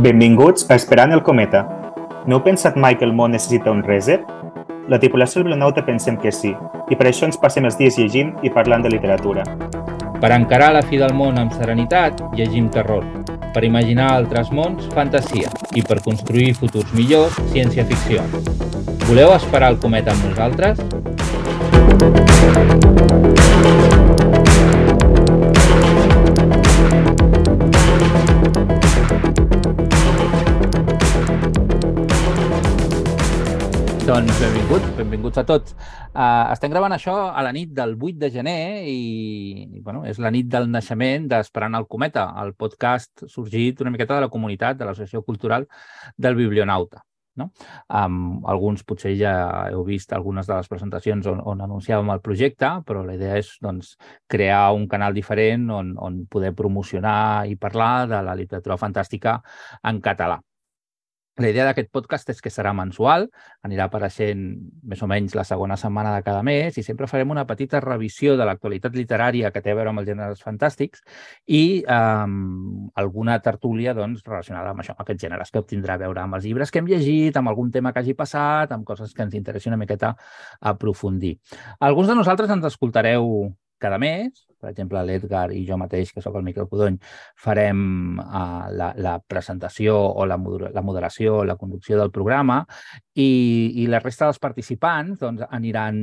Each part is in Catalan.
Benvinguts a Esperant el cometa. No heu pensat mai que el món necessita un reset? La tripulació del Bionauta pensem que sí, i per això ens passem els dies llegint i parlant de literatura. Per encarar la fi del món amb serenitat, llegim terror. Per imaginar altres mons, fantasia. I per construir futurs millors, ciència-ficció. Voleu esperar el cometa amb nosaltres? Doncs benvinguts, benvinguts a tots. Uh, estem gravant això a la nit del 8 de gener i, i bueno, és la nit del naixement d'Esperant el Cometa, el podcast sorgit una miqueta de la comunitat, de l'Associació Cultural del Biblionauta. No? Um, alguns potser ja heu vist algunes de les presentacions on, on anunciàvem el projecte, però la idea és doncs, crear un canal diferent on, on poder promocionar i parlar de la literatura fantàstica en català. La idea d'aquest podcast és que serà mensual, anirà apareixent més o menys la segona setmana de cada mes i sempre farem una petita revisió de l'actualitat literària que té a veure amb els gèneres fantàstics i um, alguna tertúlia doncs, relacionada amb això, amb aquests gèneres que obtindrà a veure amb els llibres que hem llegit, amb algun tema que hagi passat, amb coses que ens interessi una miqueta aprofundir. Alguns de nosaltres ens escoltareu cada mes, per exemple, l'Edgar i jo mateix, que sóc el Miquel Codony, farem uh, la, la presentació o la, la moderació la conducció del programa i, i la resta dels participants doncs, aniran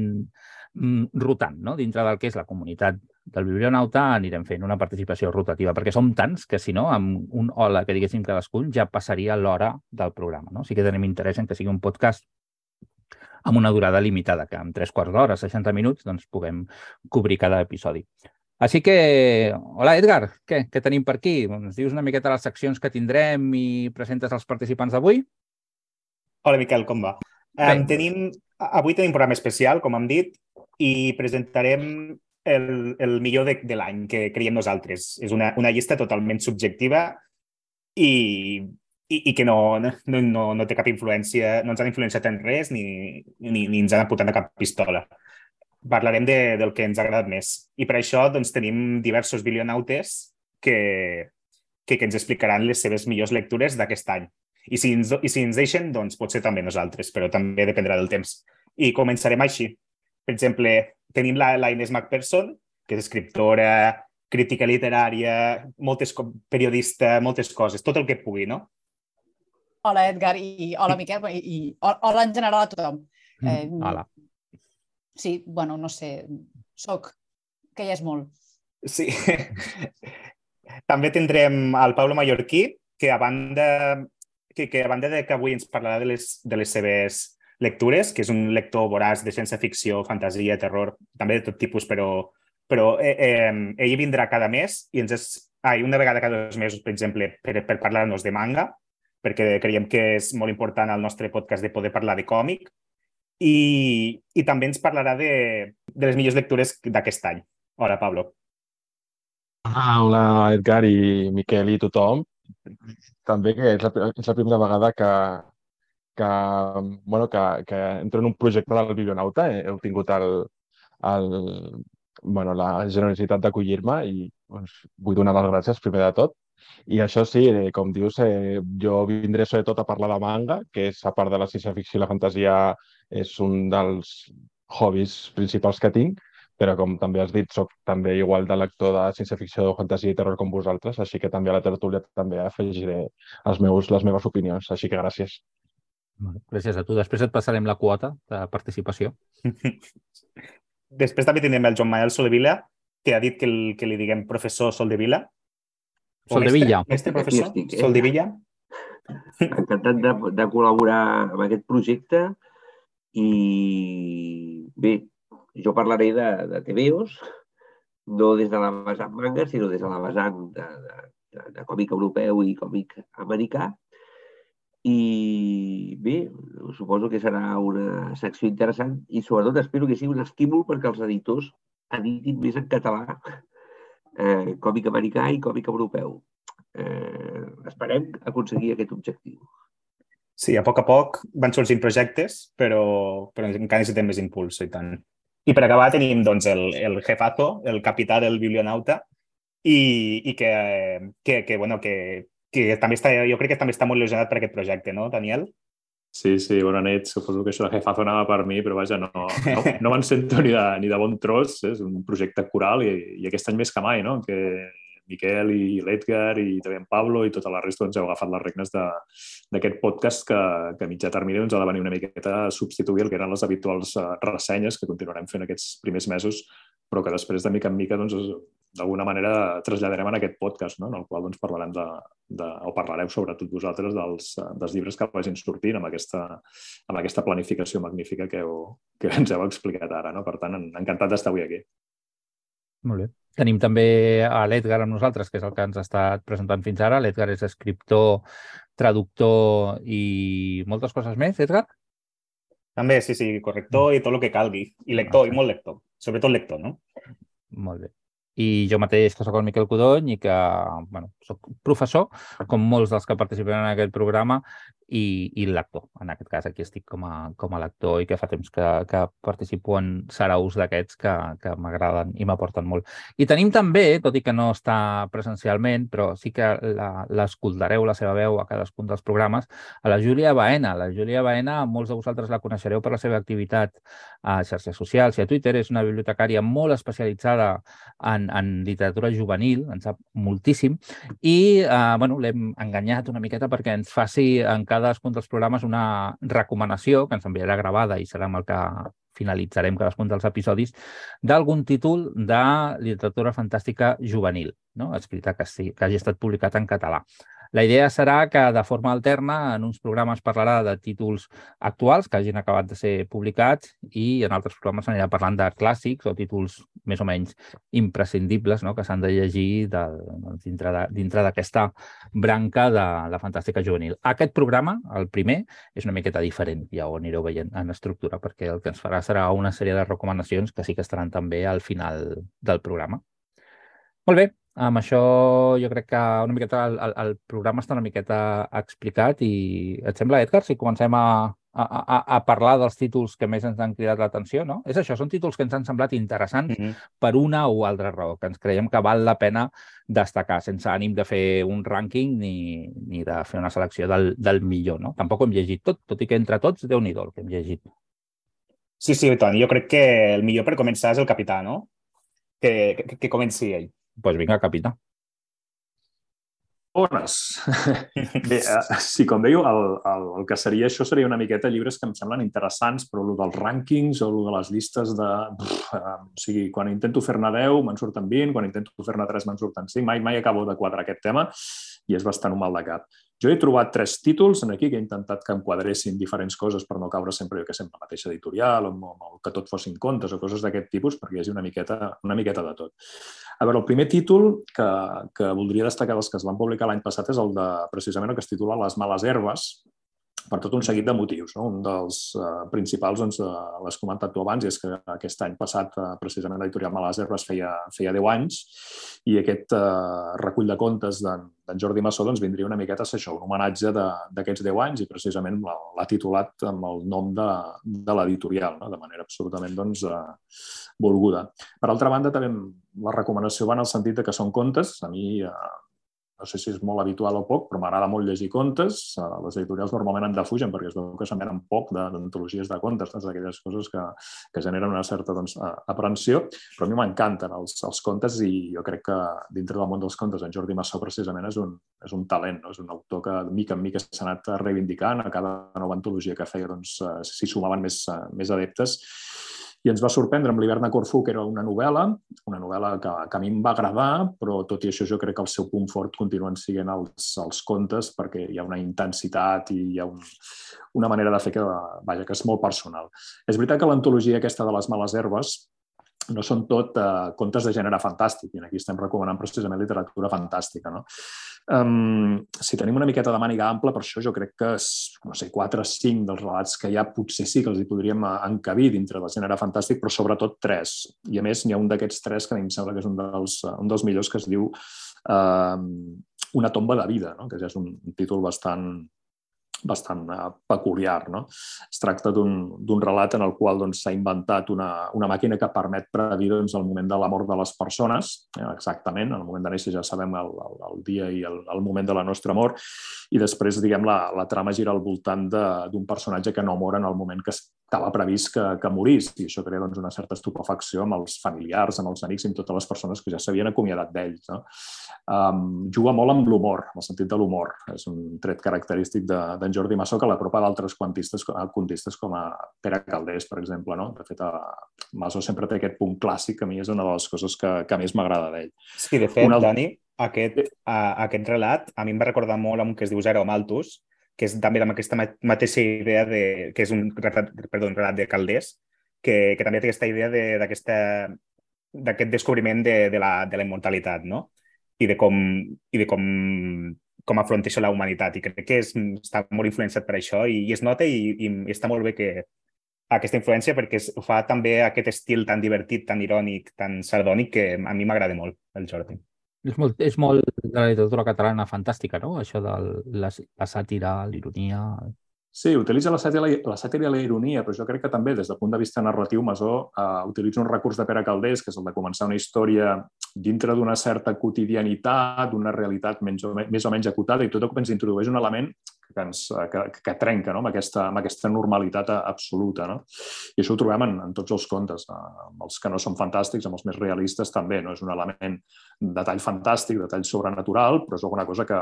mm, rotant no? dintre del que és la comunitat del biblionauta anirem fent una participació rotativa, perquè som tants que, si no, amb un hola que diguéssim cadascun, ja passaria l'hora del programa. No? Sí que tenim interès en que sigui un podcast amb una durada limitada, que en tres quarts d'hora, 60 minuts, doncs puguem cobrir cada episodi. Així que, hola Edgar, què, què tenim per aquí? Ens dius una miqueta les seccions que tindrem i presentes els participants d'avui? Hola Miquel, com va? Um, tenim, avui tenim un programa especial, com hem dit, i presentarem el, el millor de, de l'any que creiem nosaltres. És una, una llista totalment subjectiva i i, i que no, no, no, no té cap influència, no ens han influenciat en res ni, ni, ni ens han apuntat a cap pistola. Parlarem de, del que ens ha agradat més. I per això doncs, tenim diversos bilionautes que, que, que ens explicaran les seves millors lectures d'aquest any. I si, ens, I si ens deixen, doncs potser també nosaltres, però també dependrà del temps. I començarem així. Per exemple, tenim la, la Inés McPherson, que és escriptora, crítica literària, moltes, periodista, moltes coses, tot el que pugui, no? Hola, Edgar, i hola, Miquel, i, i hola en general a tothom. Eh, hola. Sí, bueno, no sé, soc, que ja és molt. Sí. També tindrem el Pablo Mallorquí, que a banda, que, que a banda de que avui ens parlarà de les, de les seves lectures, que és un lector voraç de ciència-ficció, fantasia, terror, també de tot tipus, però, però eh, eh, ell vindrà cada mes i ens és, ai, una vegada cada dos mesos, per exemple, per, per parlar-nos de manga, perquè creiem que és molt important al nostre podcast de poder parlar de còmic i, i també ens parlarà de, de les millors lectures d'aquest any. Hola, Pablo. Ah, hola, Edgar i Miquel i tothom. També que és la, és la primera vegada que, que, bueno, que, que entro en un projecte del Biblionauta. Heu tingut el, el, bueno, la generositat d'acollir-me i doncs, vull donar les gràcies primer de tot. I això sí, eh, com dius, eh, jo vindré sobretot a parlar de manga, que és, a part de la ciència-ficció i la fantasia, és un dels hobbies principals que tinc, però com també has dit, sóc també igual de lector de ciència-ficció, fantasia i terror com vosaltres, així que també a la tertúlia també afegiré els meus, les meves opinions, així que gràcies. Gràcies a tu. Després et passarem la quota de participació. Després també tindrem el Joan Manuel Soldevila, que ha dit que, el, que li diguem professor Soldevila, Sol de Villa. Mestre, professor? Estic, eh? Sol de Villa. Encantat de, de col·laborar amb aquest projecte i bé, jo parlaré de, de TVOs, no des de la vessant manga, sinó des de la vessant de, de, de, de còmic europeu i còmic americà. I bé, suposo que serà una secció interessant i sobretot espero que sigui un estímul perquè els editors editin més en català eh, còmic americà i còmic europeu. eh, esperem aconseguir aquest objectiu. Sí, a poc a poc van sorgint projectes, però, però encara necessitem més impuls, i tant. I per acabar tenim doncs, el, el jefazo, el capità del biblionauta, i, i que, que, que, bueno, que, que també està, jo crec que també està molt il·lusionat per aquest projecte, no, Daniel? Sí, sí, bona nit. Suposo que això de jefazo anava per mi, però vaja, no, no, no me'n sento ni de, ni de bon tros. És un projecte coral i, i aquest any més que mai, no? Que Miquel i l'Edgar i també en Pablo i tota la resta doncs, heu agafat les regnes d'aquest podcast que, que a mitjà termini doncs, ha de venir una miqueta a substituir el que eren les habituals uh, ressenyes que continuarem fent aquests primers mesos, però que després de mica en mica doncs, d'alguna manera traslladarem en aquest podcast, no? en el qual doncs, parlarem de, de, o parlareu sobretot vosaltres dels, dels llibres que vagin sortint amb aquesta, amb aquesta planificació magnífica que, heu, que ens heu explicat ara. No? Per tant, encantat d'estar avui aquí. Molt bé. Tenim també a l'Edgar amb nosaltres, que és el que ens ha estat presentant fins ara. L'Edgar és escriptor, traductor i moltes coses més, Edgar? També, sí, sí, corrector i tot el que calgui. I lector, ah, sí. i molt lector. Sobretot lector, no? Molt bé i jo mateix, que sóc el Miquel Codony i que bueno, sóc professor, com molts dels que participen en aquest programa, i, i l'actor. En aquest cas, aquí estic com a, com a lector i que fa temps que, que participo en saraus d'aquests que, que m'agraden i m'aporten molt. I tenim també, tot i que no està presencialment, però sí que l'escoltareu, la, la seva veu a cadascun dels programes, a la Júlia Baena. La Júlia Baena, molts de vosaltres la coneixereu per la seva activitat a xarxes socials i a Twitter. És una bibliotecària molt especialitzada en, en literatura juvenil, en sap moltíssim, i eh, bueno, l'hem enganyat una miqueta perquè ens faci en cadascun dels programes una recomanació que ens enviarà gravada i serà amb el que finalitzarem cadascun dels episodis, d'algun títol de literatura fantàstica juvenil, no? escrita que, sí, que hagi estat publicat en català. La idea serà que de forma alterna en uns programes parlarà de títols actuals que hagin acabat de ser publicats i en altres programes anirà parlant de clàssics o títols més o menys imprescindibles no? que s'han de llegir de, doncs, dintre d'aquesta branca de la fantàstica juvenil. Aquest programa, el primer, és una miqueta diferent, ja ho anireu veient en estructura, perquè el que ens farà serà una sèrie de recomanacions que sí que estaran també al final del programa. Molt bé, amb això jo crec que una miqueta el, el, el programa està una miqueta explicat i et sembla, Edgar, si comencem a, a, a, a parlar dels títols que més ens han cridat l'atenció, no? És això, són títols que ens han semblat interessants mm -hmm. per una o altra raó, que ens creiem que val la pena destacar, sense ànim de fer un rànquing ni, ni de fer una selecció del, del millor, no? Tampoc ho hem llegit tot, tot i que entre tots, déu nhi el que hem llegit. Sí, sí, Toni, jo crec que el millor per començar és el capità, no? Que, que, que comenci ell pues vinga, capità. Bones. Bé, eh, sí, com dèieu, el, el, el que seria això seria una miqueta llibres que em semblen interessants, però el dels rànquings o el de les llistes de... Uf, eh, o sigui, quan intento fer-ne 10 me'n surten 20, quan intento fer-ne 3 me'n surten 5, mai, mai acabo de quadrar aquest tema i és bastant un mal de cap. Jo he trobat tres títols en aquí que he intentat que enquadressin diferents coses per no caure sempre, jo que sempre, la mateixa editorial o, o que tot fossin contes o coses d'aquest tipus perquè hi hagi una miqueta, una miqueta de tot. A veure, el primer títol que, que voldria destacar dels que es van publicar l'any passat és el de, precisament, el que es titula Les males herbes, per tot un seguit de motius. No? Un dels uh, principals doncs, uh, l'has comentat tu abans, i és que aquest any passat, uh, precisament l'editorial Males Herbes feia, feia 10 anys, i aquest uh, recull de contes d'en Jordi Massó doncs, vindria una miqueta a ser això, un homenatge d'aquests 10 anys, i precisament l'ha titulat amb el nom de, de l'editorial, no? de manera absolutament doncs, uh, volguda. Per altra banda, també la recomanació va en el sentit de que són contes. A mi uh, no sé si és molt habitual o poc, però m'agrada molt llegir contes. Eh, les editorials normalment en defugen perquè es veu que se'n venen poc d'antologies de contes, d'aquelles coses que, que generen una certa doncs, aprensió, però a mi m'encanten els, els contes i jo crec que dintre del món dels contes en Jordi Massó precisament és un, és un talent, no? és un autor que de mica en mica s'ha anat reivindicant, a cada nova antologia que feia doncs, eh, s'hi sumaven més, eh, més adeptes i ens va sorprendre amb l'hivern de Corfú, que era una novel·la, una novel·la que, que a mi em va agradar, però tot i això jo crec que el seu punt fort continuen sent els, els contes, perquè hi ha una intensitat i hi ha un, una manera de fer que, vaja, que és molt personal. És veritat que l'antologia aquesta de les males herbes no són tot eh, contes de gènere fantàstic, i aquí estem recomanant precisament literatura fantàstica. No? Um, si tenim una miqueta de màniga ampla, per això jo crec que, no sé, 4 o 5 dels relats que hi ha potser sí que els hi podríem eh, encabir dintre del gènere fantàstic, però sobretot 3. I a més n'hi ha un d'aquests 3 que a mi em sembla que és un dels, eh, un dels millors que es diu uh, una tomba de vida, no? que ja és un, un títol bastant, bastant uh, peculiar. No? Es tracta d'un relat en el qual doncs, s'ha doncs, inventat una, una màquina que permet predir doncs, el moment de la mort de les persones, eh, exactament, en el moment de néixer ja sabem el, el, el dia i el, el moment de la nostra mort, i després diguem la, la trama gira al voltant d'un personatge que no mor en el moment que estava previst que, que morís, i això crea doncs, una certa estupefacció amb els familiars, amb els amics i amb totes les persones que ja s'havien acomiadat d'ells. No? Um, juga molt amb l'humor, amb el sentit de l'humor. És un tret característic d'en de, Jordi Massó que l'apropa d'altres contistes, contistes com a Pere Caldés, per exemple. No? De fet, a Massó sempre té aquest punt clàssic, que a mi és una de les coses que, que més m'agrada d'ell. Sí, de fet, Una... Dani, aquest, a, aquest relat a mi em va recordar molt amb que es diu Zero Maltus, que és també amb aquesta mateixa idea de, que és un relat, perdó, un relat de Caldés, que, que també té aquesta idea d'aquest de, descobriment de, de, la, de la immortalitat, no? I de com, i de com, com afronta això la humanitat. I crec que és, està molt influenciat per això i, i es nota i, i, està molt bé que aquesta influència perquè ho fa també aquest estil tan divertit, tan irònic, tan sardònic que a mi m'agrada molt, el Jordi. És molt, és molt de la literatura catalana fantàstica, no? Això de la, la sàtira, l'ironia... Sí, utilitza la sàtira, la sàtira i la ironia, però jo crec que també, des del punt de vista narratiu, Masó uh, utilitza un recurs de Pere Caldés, que és el de començar una història dintre d'una certa quotidianitat, d'una realitat menys o, més o menys acotada, i tot el que ens introdueix un element que, ens, que, que trenca no? amb, aquesta, amb aquesta normalitat absoluta. No? I això ho trobem en, en tots els contes, amb els que no són fantàstics, amb els més realistes també. No? És un element de tall fantàstic, de tall sobrenatural, però és alguna cosa que,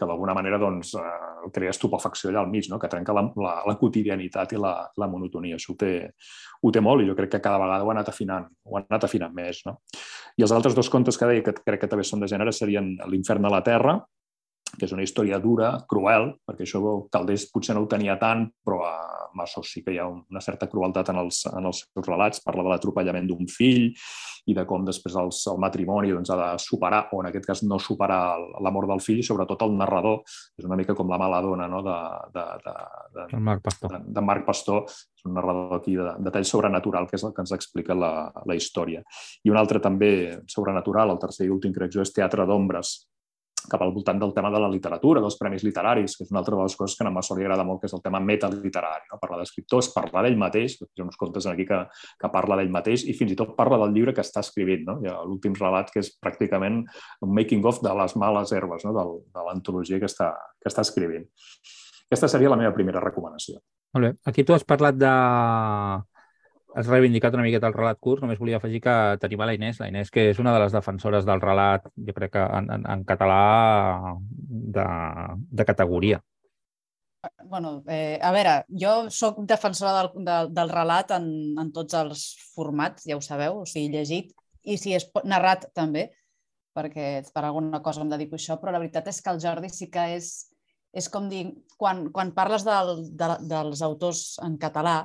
que d'alguna manera doncs, eh, crea estupefacció allà al mig, no? que trenca la, la, la quotidianitat i la, la monotonia. Això ho té, ho té molt i jo crec que cada vegada ho ha anat afinant, ho ha anat afinant més. No? I els altres dos contes que deia que crec que també són de gènere serien L'infern a la Terra, que és una història dura, cruel, perquè això Caldés potser no ho tenia tant, però a Massó sí que hi ha una certa crueltat en els, en els seus relats. Parla de l'atropellament d'un fill i de com després els, el matrimoni doncs, ha de superar, o en aquest cas no superar la mort del fill, i sobretot el narrador, és una mica com la mala dona no? de, de, de, de, de, Marc Pastor. De, de Marc Pastor, és un narrador aquí de, de tall sobrenatural, que és el que ens explica la, la història. I un altre també sobrenatural, el tercer i últim crec jo, és Teatre d'ombres, cap al voltant del tema de la literatura, dels premis literaris, que és una altra de les coses que a Massó li agrada molt, que és el tema metaliterari. No? Parlar d'escriptors, parlar d'ell mateix, hi ha uns contes aquí que, que parla d'ell mateix i fins i tot parla del llibre que està escrivint. No? L'últim relat que és pràcticament un making-of de les males herbes, no? Del, de l'antologia que, està, que està escrivint. Aquesta seria la meva primera recomanació. Molt bé. Aquí tu has parlat de has reivindicat una miqueta el relat curt, només volia afegir que tenim a la Inés, la Inés que és una de les defensores del relat, jo crec que en, en, en català de, de categoria. bueno, eh, a veure, jo sóc defensora del, del, del relat en, en tots els formats, ja ho sabeu, o sigui, llegit, i si és narrat també, perquè per alguna cosa em dedico a això, però la veritat és que el Jordi sí que és, és com dir, quan, quan parles del, de, dels autors en català,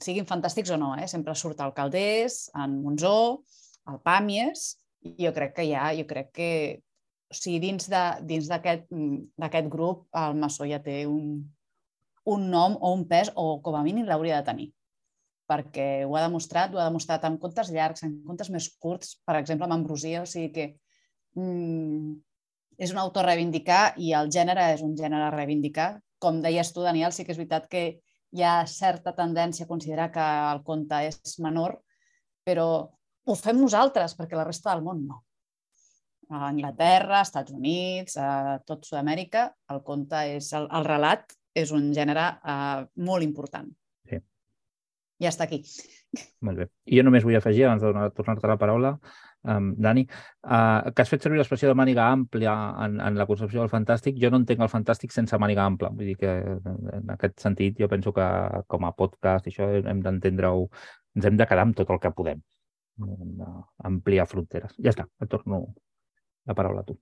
siguin fantàstics o no, eh? sempre surt el Caldés, en Monzó, el Pàmies, i jo crec que ja, jo crec que o sigui, dins d'aquest mm, grup el Massó ja té un, un nom o un pes, o com a mínim l'hauria de tenir perquè ho ha demostrat, ho ha demostrat en contes llargs, en contes més curts, per exemple, amb Ambrosia, o sigui que mm, és un autor reivindicar i el gènere és un gènere reivindicar. Com deies tu, Daniel, sí que és veritat que hi ha certa tendència a considerar que el conte és menor, però ho fem nosaltres, perquè la resta del món no. A Anglaterra, als Estats Units, a tot Sud-amèrica, el conte és el, el relat és un gènere uh, molt important. Sí. Ja està aquí. Molt bé. I jo només vull afegir, abans de tornar-te la paraula, um, Dani, uh, que has fet servir l'expressió de màniga àmplia en, en la concepció del fantàstic. Jo no entenc el fantàstic sense màniga ampla. Vull dir que en aquest sentit jo penso que com a podcast això hem d'entendre-ho, ens hem de quedar amb tot el que podem. Ampliar fronteres. Ja està, et torno la paraula a tu.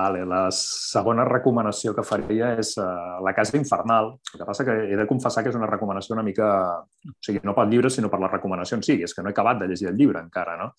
Vale, la segona recomanació que faria és uh, La casa infernal. El que passa que he de confessar que és una recomanació una mica... O sigui, no pel llibre, sinó per la recomanació en si. És que no he acabat de llegir el llibre encara, no?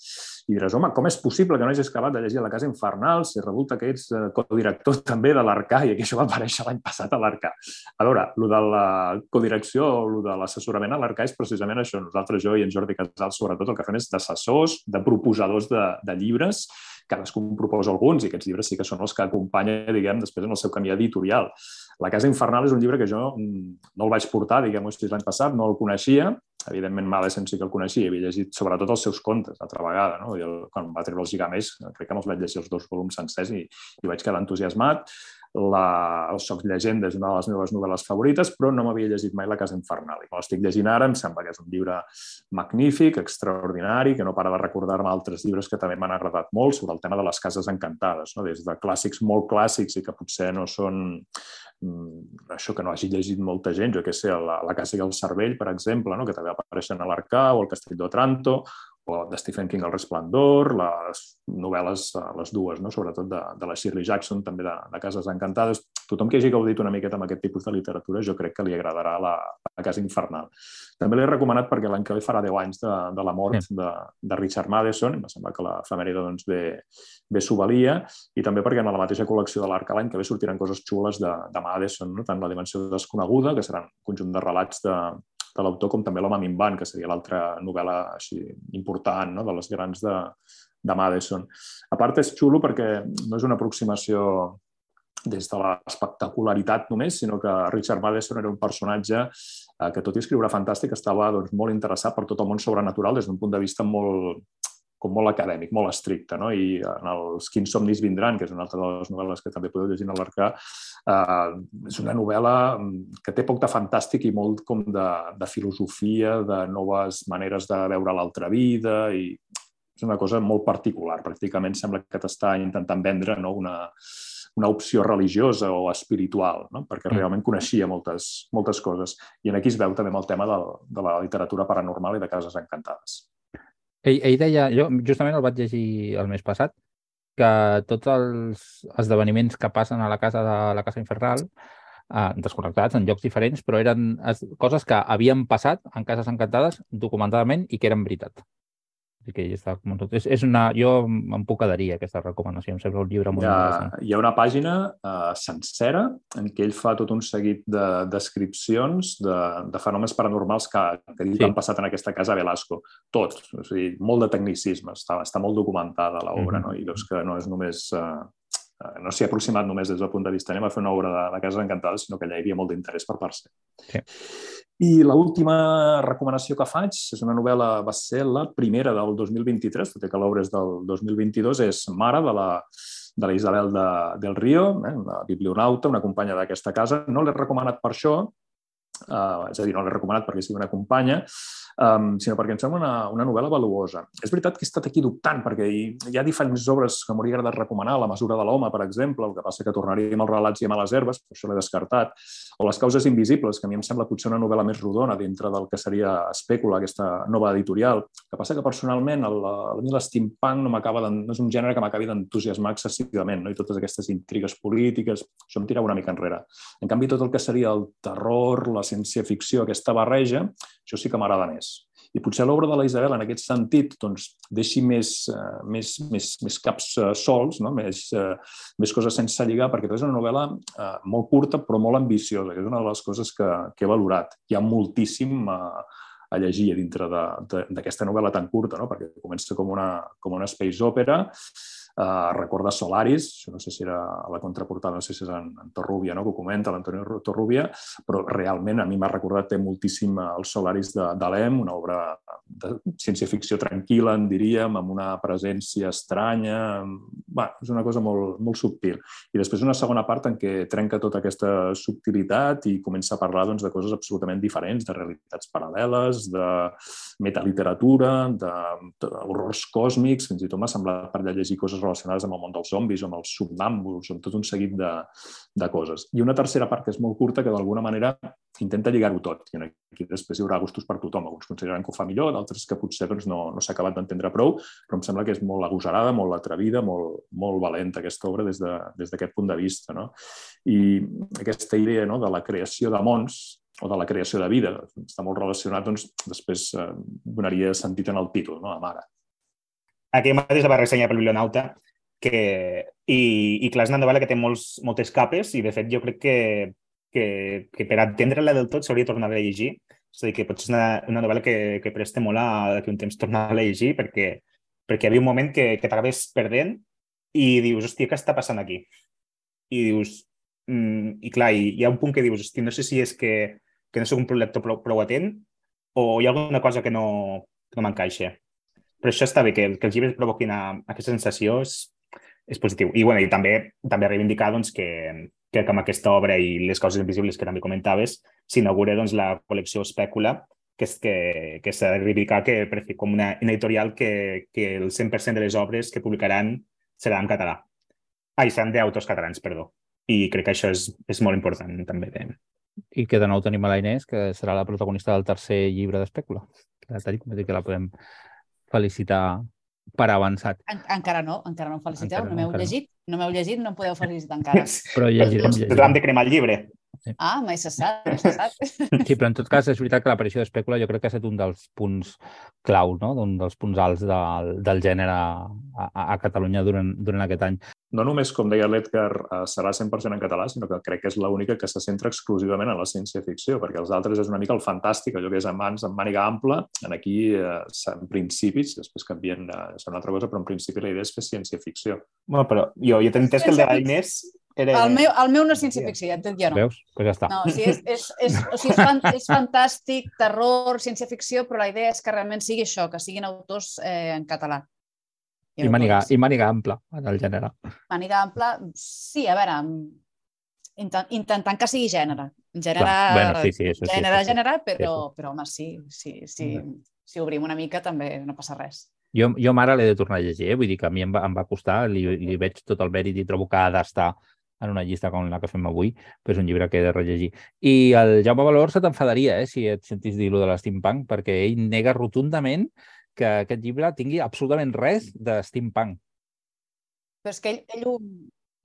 I diràs, home, com és possible que no hagis acabat de llegir La casa infernal si resulta que ets uh, codirector també de l'Arcà i que això va aparèixer l'any passat a l'Arcà? A veure, el de la codirecció o el de l'assessorament a l'Arcà és precisament això. Nosaltres, jo i en Jordi Casals, sobretot, el que fem és d'assessors, de proposadors de, de llibres cadascú en proposa alguns i aquests llibres sí que són els que acompanya, diguem, després en el seu camí editorial. La Casa Infernal és un llibre que jo mm, no el vaig portar, diguem-ho així, l'any passat, no el coneixia, evidentment Madison sí que el coneixia, havia llegit sobretot els seus contes altra vegada, no? El, quan va treure els Gigamés, crec que me'ls vaig llegir els dos volums sencers i, i vaig quedar entusiasmat. La, el Soc Llegenda és una de les meves novel·les favorites, però no m'havia llegit mai La Casa Infernal. I quan l'estic llegint ara em sembla que és un llibre magnífic, extraordinari, que no para de recordar-me altres llibres que també m'han agradat molt sobre el tema de les cases encantades, no? des de clàssics molt clàssics i que potser no són mm, això que no hagi llegit molta gent, jo que sé, la, la Casa i el Cervell, per exemple, no? que també apareixen a l'Arcà o el Castell d'Otranto, o de Stephen King El Resplendor, les novel·les, eh, les dues, no? sobretot de, de la Shirley Jackson, també de, de Cases Encantades. Tothom que hagi gaudit una miqueta amb aquest tipus de literatura jo crec que li agradarà la, la Casa Infernal. També l'he recomanat perquè l'any que ve farà 10 anys de, de la mort sí. de, de Richard Madison, em sembla que l'efemèride doncs, bé, bé s'ho valia, i també perquè en la mateixa col·lecció de l'Arca l'any que ve sortiran coses xules de, de Madison, no? tant la dimensió desconeguda, que serà un conjunt de relats de, de l'autor, com també L'home minvant, que seria l'altra novel·la així important no? de les grans de, de Madison. A part, és xulo perquè no és una aproximació des de l'espectacularitat només, sinó que Richard Madison era un personatge eh, que, tot i escriure fantàstic, estava doncs, molt interessat per tot el món sobrenatural des d'un punt de vista molt, com molt acadèmic, molt estricte, no? I en els Quins somnis vindran, que és una altra de les novel·les que també podeu llegir a l'Arcà, eh, és una novel·la mm, que té poc de fantàstic i molt com de, de filosofia, de noves maneres de veure l'altra vida i és una cosa molt particular. Pràcticament sembla que t'està intentant vendre no? una, una opció religiosa o espiritual, no? perquè mm. realment coneixia moltes, moltes coses. I en aquí es veu també amb el tema de, de la literatura paranormal i de cases encantades. Ell, ell deia, jo justament el vaig llegir el mes passat, que tots els esdeveniments que passen a la casa de la Casa Infernal, eh, desconnectats en llocs diferents, però eren coses que havien passat en cases encantades documentadament i que eren veritat que ell està com tot. És, és una, jo em puc adherir a aquesta recomanació, em sembla un llibre molt hi ha, interessant. Hi ha una pàgina uh, sencera en què ell fa tot un seguit de descripcions de, de fenòmens paranormals que, que diu sí. que han passat en aquesta casa Velasco. Tots, o sigui, molt de tecnicisme, està, està molt documentada l'obra, mm -hmm. no? i veus que no és només... Uh, no s'hi ha aproximat només des del punt de vista anem a fer una obra de, de Cases Encantades, sinó que allà hi havia molt d'interès per part seva. Sí. I l'última recomanació que faig és una novel·la, va ser la primera del 2023, tot i que l'obra és del 2022, és Mare, de la, de la Isabel de, del Río, eh, una biblionauta, una companya d'aquesta casa. No l'he recomanat per això, eh, és a dir, no l'he recomanat perquè sigui una companya, um, sinó perquè em sembla una, una novel·la valuosa. És veritat que he estat aquí dubtant, perquè hi, hi ha diferents obres que m'hauria agradat recomanar, La mesura de l'home, per exemple, el que passa que tornaríem als relats i a les herbes, per això l'he descartat, o Les causes invisibles, que a mi em sembla potser una novel·la més rodona dintre del que seria Espècula, aquesta nova editorial. El que passa que personalment el, el, el steampunk no, m'acaba no és un gènere que m'acabi d'entusiasmar excessivament, no? i totes aquestes intrigues polítiques, això em tira una mica enrere. En canvi, tot el que seria el terror, la ciència-ficció, aquesta barreja, això sí que m'agrada més. I potser l'obra de la Isabel, en aquest sentit, doncs, deixi més, uh, més, més, més caps uh, sols, no? més, uh, més coses sense lligar, perquè és una novel·la uh, molt curta però molt ambiciosa, que és una de les coses que, que he valorat. Hi ha moltíssim uh, a llegir dintre d'aquesta novel·la tan curta, no? perquè comença com una, com una space opera, Uh, recorda Solaris, no sé si era la contraportada, no sé si és en, en Torrubia, no? que ho comenta l'Antonio Torrubia, però realment a mi m'ha recordat té moltíssim el Solaris de, de l'EM, una obra de ciència-ficció tranquil·la, en diríem, amb una presència estranya. Bé, és una cosa molt, molt subtil. I després una segona part en què trenca tota aquesta subtilitat i comença a parlar doncs, de coses absolutament diferents, de realitats paral·leles, de metaliteratura, d'horrors còsmics, fins i tot m'ha semblat per llegir coses relacionades amb el món dels zombis o amb els subnàmbuls, amb tot un seguit de, de coses. I una tercera part que és molt curta que d'alguna manera intenta lligar-ho tot. I aquí després hi haurà gustos per tothom. Alguns consideraran que ho fa millor, d'altres que potser doncs, no, no s'ha acabat d'entendre prou, però em sembla que és molt agosarada, molt atrevida, molt, molt valenta aquesta obra des d'aquest de, des punt de vista. No? I aquesta idea no, de la creació de mons o de la creació de vida està molt relacionat, doncs, després eh, donaria sentit en el títol, no? a Aquí mateix la va ressenyar pel Biblionauta, que, i, i clar, és una novel·la que té molts, moltes capes i, de fet, jo crec que, que, que per entendre-la del tot s'hauria de tornar a llegir. És a dir, que potser és una, una novel·la que, que presta molt a que un temps tornar a llegir perquè, perquè hi havia un moment que, que t'acabes perdent i dius, hòstia, què està passant aquí? I dius, mm, i clar, hi, hi ha un punt que dius, hòstia, no sé si és que, que no sóc un lector prou, prou atent o hi ha alguna cosa que no, que no m'encaixa. Però això està bé, que, que els llibres provoquin a, aquesta sensació és, és positiu. I, bueno, i també també reivindicar doncs, que, que amb aquesta obra i les coses invisibles que també comentaves s'inaugura doncs, la col·lecció Espècula, que, és, que, que s'ha de reivindicar que, fi, com una, una editorial que, que el 100% de les obres que publicaran serà en català. Ah, i seran d'autors catalans, perdó. I crec que això és, és molt important també. De... I que de nou tenim a la Inés, que serà la protagonista del tercer llibre d'Espècula. Que la podem felicitar per avançat. En, encara no, encara no em feliciteu, encara no m'heu llegit, no m'heu llegit, no em podeu felicitar encara. Però llegirem, llegirem. L'hem de cremar el llibre. Sí. Ah, mai se sap, mai se sap. Sí, però en tot cas és veritat que l'aparició d'Espècula jo crec que ha estat un dels punts clau, no? un dels punts alts del, del gènere a, a Catalunya durant, durant aquest any no només, com deia l'Edgar, eh, serà 100% en català, sinó que crec que és l'única que se centra exclusivament en la ciència-ficció, perquè els altres és una mica el fantàstic, allò que és en mans, en màniga ampla. En aquí, eh, en principis, després canvien eh, ser una altra cosa, però en principi la idea és fer ciència-ficció. Bueno, però jo, jo t'he entès que el de l'Inés era... El meu, el meu no és ciència-ficció, ja entenc jo no. Veus? Pues ja està. No, o sigui, és, és, és, o sigui, és, fan, és fantàstic, terror, ciència-ficció, però la idea és que realment sigui això, que siguin autors eh, en català. I màniga, I màniga ampla, en el gènere. Màniga ampla, sí, a veure, intent, intentant que sigui gènere. Gènere, Clar, bueno, sí, sí, això gènere, sí, gènere, però, sí. però home, sí, sí, sí, si obrim una mica també no passa res. Jo, jo mare l'he de tornar a llegir, eh? vull dir que a mi em va, em va costar, li, li veig tot el mèrit i trobo que ha d'estar en una llista com la que fem avui, però és un llibre que he de rellegir. I el Jaume Valor se t'enfadaria eh, si et sentis dir-lo de l'Steampunk, perquè ell nega rotundament que aquest llibre tingui absolutament res de steampunk. Però és que ell, ell, ho,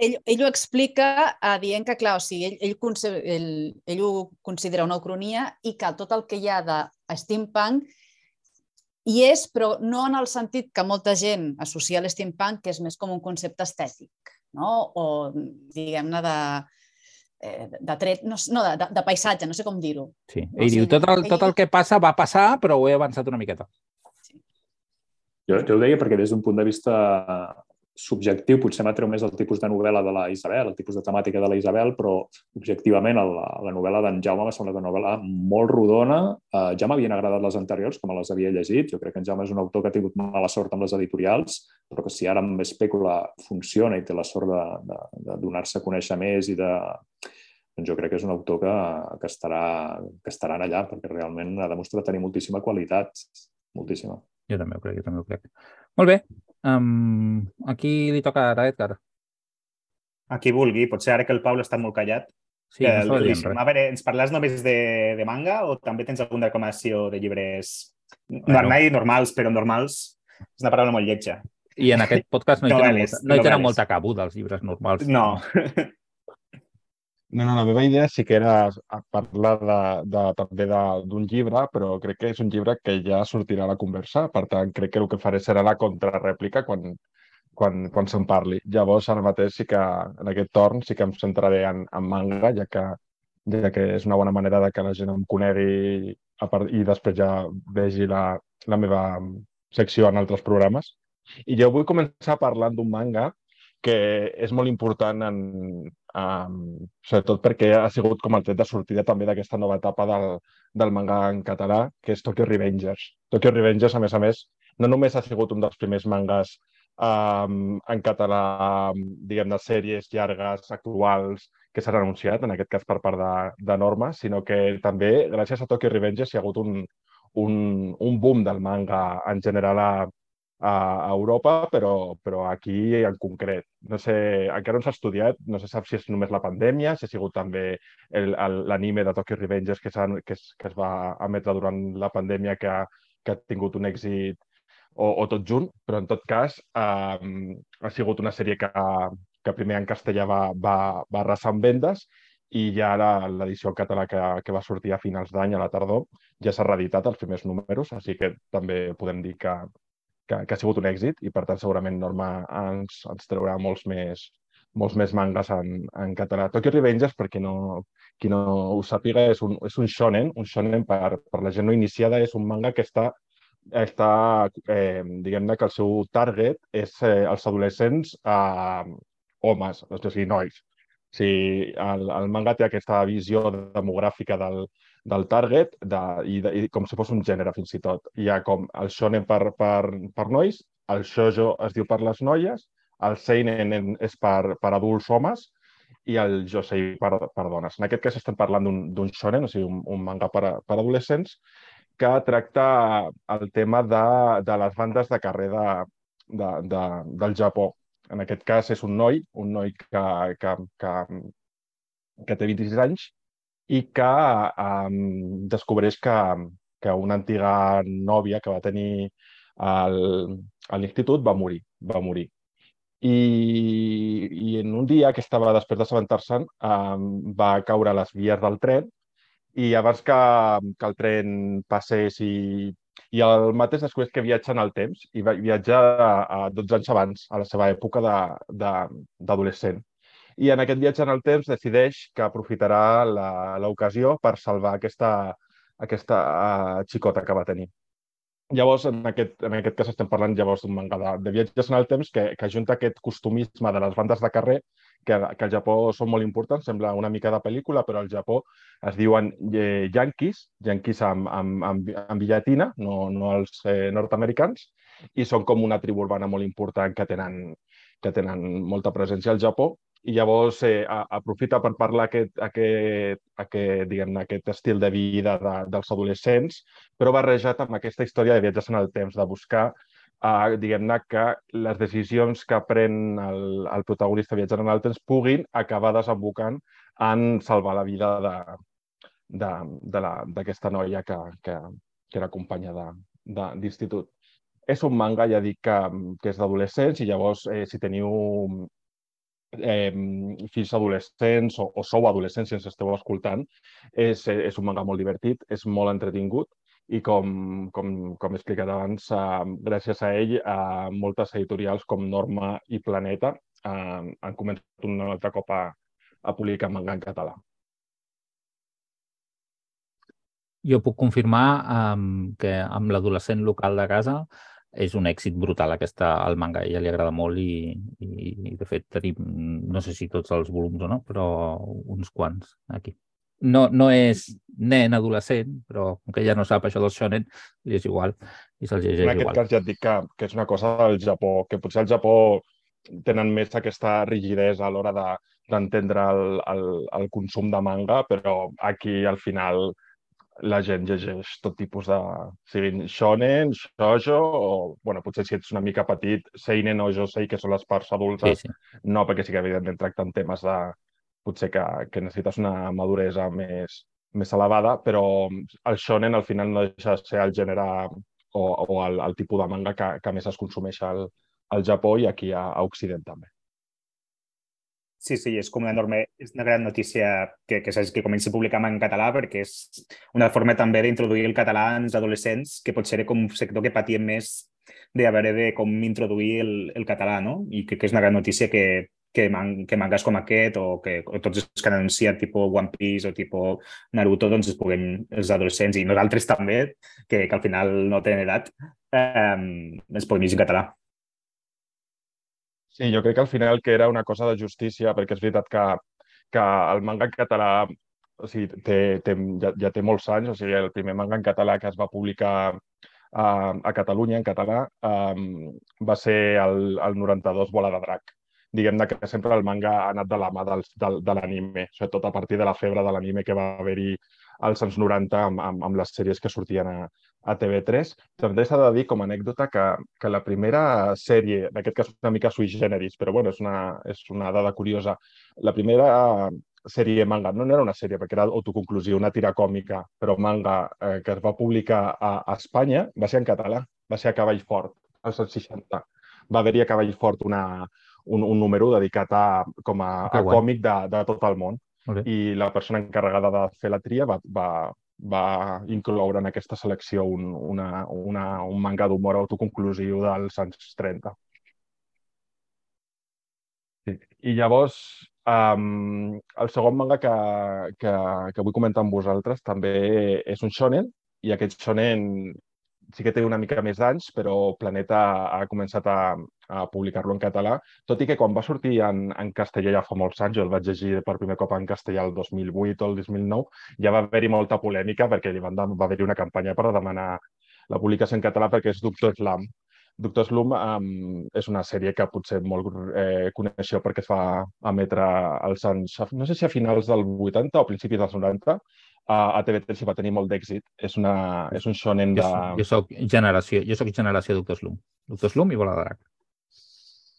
ell, ell ho explica uh, dient que, clar, o sigui, ell, ell, ell, ell ho considera una ucronia i que tot el que hi ha de steampunk hi és, però no en el sentit que molta gent associa l'steampunk, que és més com un concepte estètic, no? o diguem-ne de, eh, de tret, no, no de, de paisatge, no sé com dir-ho. Sí, ell o sigui, diu, tot el, tot el que passa va passar, però ho he avançat una miqueta. Jo, jo ho deia perquè des d'un punt de vista subjectiu potser m'atreu més el tipus de novel·la de la Isabel, el tipus de temàtica de la Isabel, però objectivament la, la novel·la d'en Jaume m'ha semblat una novel·la molt rodona. Uh, ja m'havien agradat les anteriors, com les havia llegit. Jo crec que en Jaume és un autor que ha tingut mala sort amb les editorials, però que si ara amb Espècula funciona i té la sort de, de, de donar-se a conèixer més i de, doncs jo crec que és un autor que, que, estarà, que estarà allà, perquè realment ha demostrat tenir moltíssima qualitat, moltíssima. Jo també ho crec, jo també ho crec. Molt bé. Um, aquí li toca ara, Edgar. A qui vulgui. Potser ara que el Pau està molt callat. Sí, que, no Lluís, a veure, ens parles només de, de manga o també tens alguna recomanació de llibres bueno. no, normals, però normals? És una paraula molt lletja. I en aquest podcast no hi tenen, molta, no hi tenen molta cabuda, els llibres normals. No. No, no, la meva idea sí que era parlar de, de, també d'un llibre, però crec que és un llibre que ja sortirà a la conversa, per tant, crec que el que faré serà la contrarèplica quan, quan, quan se'n parli. Llavors, ara mateix sí que, en aquest torn, sí que em centraré en, en manga, ja que, ja que és una bona manera de que la gent em conegui a part, i després ja vegi la, la meva secció en altres programes. I jo vull començar parlant d'un manga que és molt important en, Um, sobretot perquè ha sigut com el tret de sortida també d'aquesta nova etapa del, del manga en català, que és Tokyo Revengers. Tokyo Revengers, a més a més, no només ha sigut un dels primers mangas um, en català, diguem, de sèries llargues, actuals, que s'han anunciat, en aquest cas per part de, de Norma, sinó que també, gràcies a Tokyo Revengers, hi ha hagut un, un, un boom del manga en general a, a Europa, però, però aquí en concret. No sé, encara no s'ha estudiat, no se sap si és només la pandèmia, si ha sigut també l'anime de Tokyo Revengers que, que, es, que es va emetre durant la pandèmia que que ha tingut un èxit o, o tot junt, però en tot cas eh, ha sigut una sèrie que, que primer en castellà va, va, va arrasar amb vendes i ja l'edició en català que, que va sortir a finals d'any, a la tardor, ja s'ha reeditat els primers números, així que també podem dir que, que, que ha sigut un èxit i per tant segurament Norma ens, ens traurà molts més, molts més mangas en, en català. Tokyo Revengers, per qui no, qui no ho sàpiga, és un, és un shonen, un shonen per, per la gent no iniciada, és un manga que està està, eh, diguem-ne que el seu target és eh, els adolescents eh, homes, o sigui, nois. O sigui, el, el manga té aquesta visió demogràfica del, del target de, i, de, i com si fos un gènere fins i tot. Hi ha com el shonen per, per, per nois, el shoujo es diu per les noies, el seinen és per, per adults homes i el josei per, per dones. En aquest cas estem parlant d'un shonen, o sigui, un, un manga per, per adolescents, que tracta el tema de, de les bandes de carrer de, de, de, del Japó. En aquest cas és un noi, un noi que, que, que, que té 26 anys i que um, descobreix que, que una antiga nòvia que va tenir al, a l'institut va morir, va morir. I, I en un dia que estava després d'assabentar-se'n um, va caure a les vies del tren i abans que, que el tren passés i, i el mateix descobreix que viatja en el temps i va viatjar a, a 12 anys abans, a la seva època d'adolescent. I en aquest viatge en el temps decideix que aprofitarà l'ocasió per salvar aquesta, aquesta uh, xicota que va tenir. Llavors, en aquest, en aquest cas estem parlant llavors d'un manga de, de viatges en el temps que, que junta aquest costumisme de les bandes de carrer que, que al Japó són molt importants, sembla una mica de pel·lícula, però al Japó es diuen eh, yanquis, yanquis amb, amb, amb, amb billatina, no, no els eh, nord-americans, i són com una tribu urbana molt important que tenen, que tenen molta presència al Japó i llavors eh, aprofita per parlar aquest, aquest, aquest, diguem aquest estil de vida de, dels adolescents, però barrejat amb aquesta història de viatges en el temps, de buscar eh, diguem-ne que les decisions que pren el, el protagonista viatjant en el temps puguin acabar desembocant en salvar la vida d'aquesta noia que, que, que era companya d'institut. És un manga, ja dic, que, que és d'adolescents i llavors eh, si teniu eh, fills adolescents o, o sou adolescents si ens esteu escoltant, és, és un manga molt divertit, és molt entretingut i com, com, com he explicat abans, eh, gràcies a ell, eh, moltes editorials com Norma i Planeta eh, han començat un altre cop a, a publicar manga en català. Jo puc confirmar um, que amb l'adolescent local de casa és un èxit brutal aquesta, el manga, a ella li agrada molt i, i, i de fet tenim, no sé si tots els volums o no, però uns quants aquí. No, no és nen adolescent, però com que ja no sap això del shonen, li és igual i se'l llegeix igual. En aquest cas ja et dic que, que és una cosa del Japó, que potser al Japó tenen més aquesta rigidesa a l'hora d'entendre de, el, el, el consum de manga, però aquí al final la gent llegeix tot tipus de... siguin shonen, shoujo, o, bueno, potser si ets una mica petit, seinen o josei, que són les parts adultes, sí, sí. no, perquè sí que evidentment tracten temes de... potser que, que necessites una maduresa més, més elevada, però el shonen al final no deixa de ser el gènere o, o el, el tipus de manga que, que més es consumeix al, al Japó i aquí a, a Occident també. Sí, sí, és com una enorme, és una gran notícia que, que, que comenci a publicar en català perquè és una forma també d'introduir el català als adolescents, que pot ser com un sector que patien més d'haver de com introduir el, el català, no? I crec que és una gran notícia que, que, man, que mangas com aquest o que o tots els que han anunciat tipus One Piece o tipus Naruto doncs es puguem, els adolescents i nosaltres també, que, que al final no tenen edat, eh, es puguem llegir en català. Sí, jo crec que al final que era una cosa de justícia, perquè és veritat que, que el manga en català o sigui, té, té, ja, ja té molts anys, o sigui, el primer manga en català que es va publicar a, a Catalunya en català um, va ser el, el 92 Bola de Drac. Diguem-ne que sempre el manga ha anat de la mà del, del, de l'anime, sobretot a partir de la febre de l'anime que va haver-hi als anys 90 amb, amb, amb les sèries que sortien a, a TV3. També s'ha de dir com a anècdota que, que la primera sèrie, en aquest cas una mica sui generis, però bueno, és una, és una dada curiosa, la primera sèrie manga, no, no era una sèrie perquè era autoconclusiva, una tira còmica, però manga eh, que es va publicar a, a Espanya va ser en català, va ser a Cavall Fort, als anys 60. Va haver-hi a Cavall Fort una, un, un número dedicat a, com a, a còmic de, de tot el món. I la persona encarregada de fer la tria va, va, va incloure en aquesta selecció un, una, una, un manga d'humor autoconclusiu dels anys 30. Sí. I llavors, um, el segon manga que, que, que vull comentar amb vosaltres també és un shonen, i aquest shonen sí que té una mica més d'anys, però Planeta ha començat a, a publicar-lo en català, tot i que quan va sortir en, en castellà ja fa molts anys, jo el vaig llegir per primer cop en castellà el 2008 o el 2009, ja va haver-hi molta polèmica perquè li van, va haver-hi una campanya per demanar la publicació en català perquè és Doctor Slam. Doctor Slum um, és una sèrie que potser molt eh, coneixeu perquè es va emetre als anys, no sé si a finals del 80 o principis dels 90, a, a TV3 i va tenir molt d'èxit. És, una, és un shonen de... Jo, jo soc generació, jo soc generació Doctor Slum. Doctor Slum i Bola de Drac.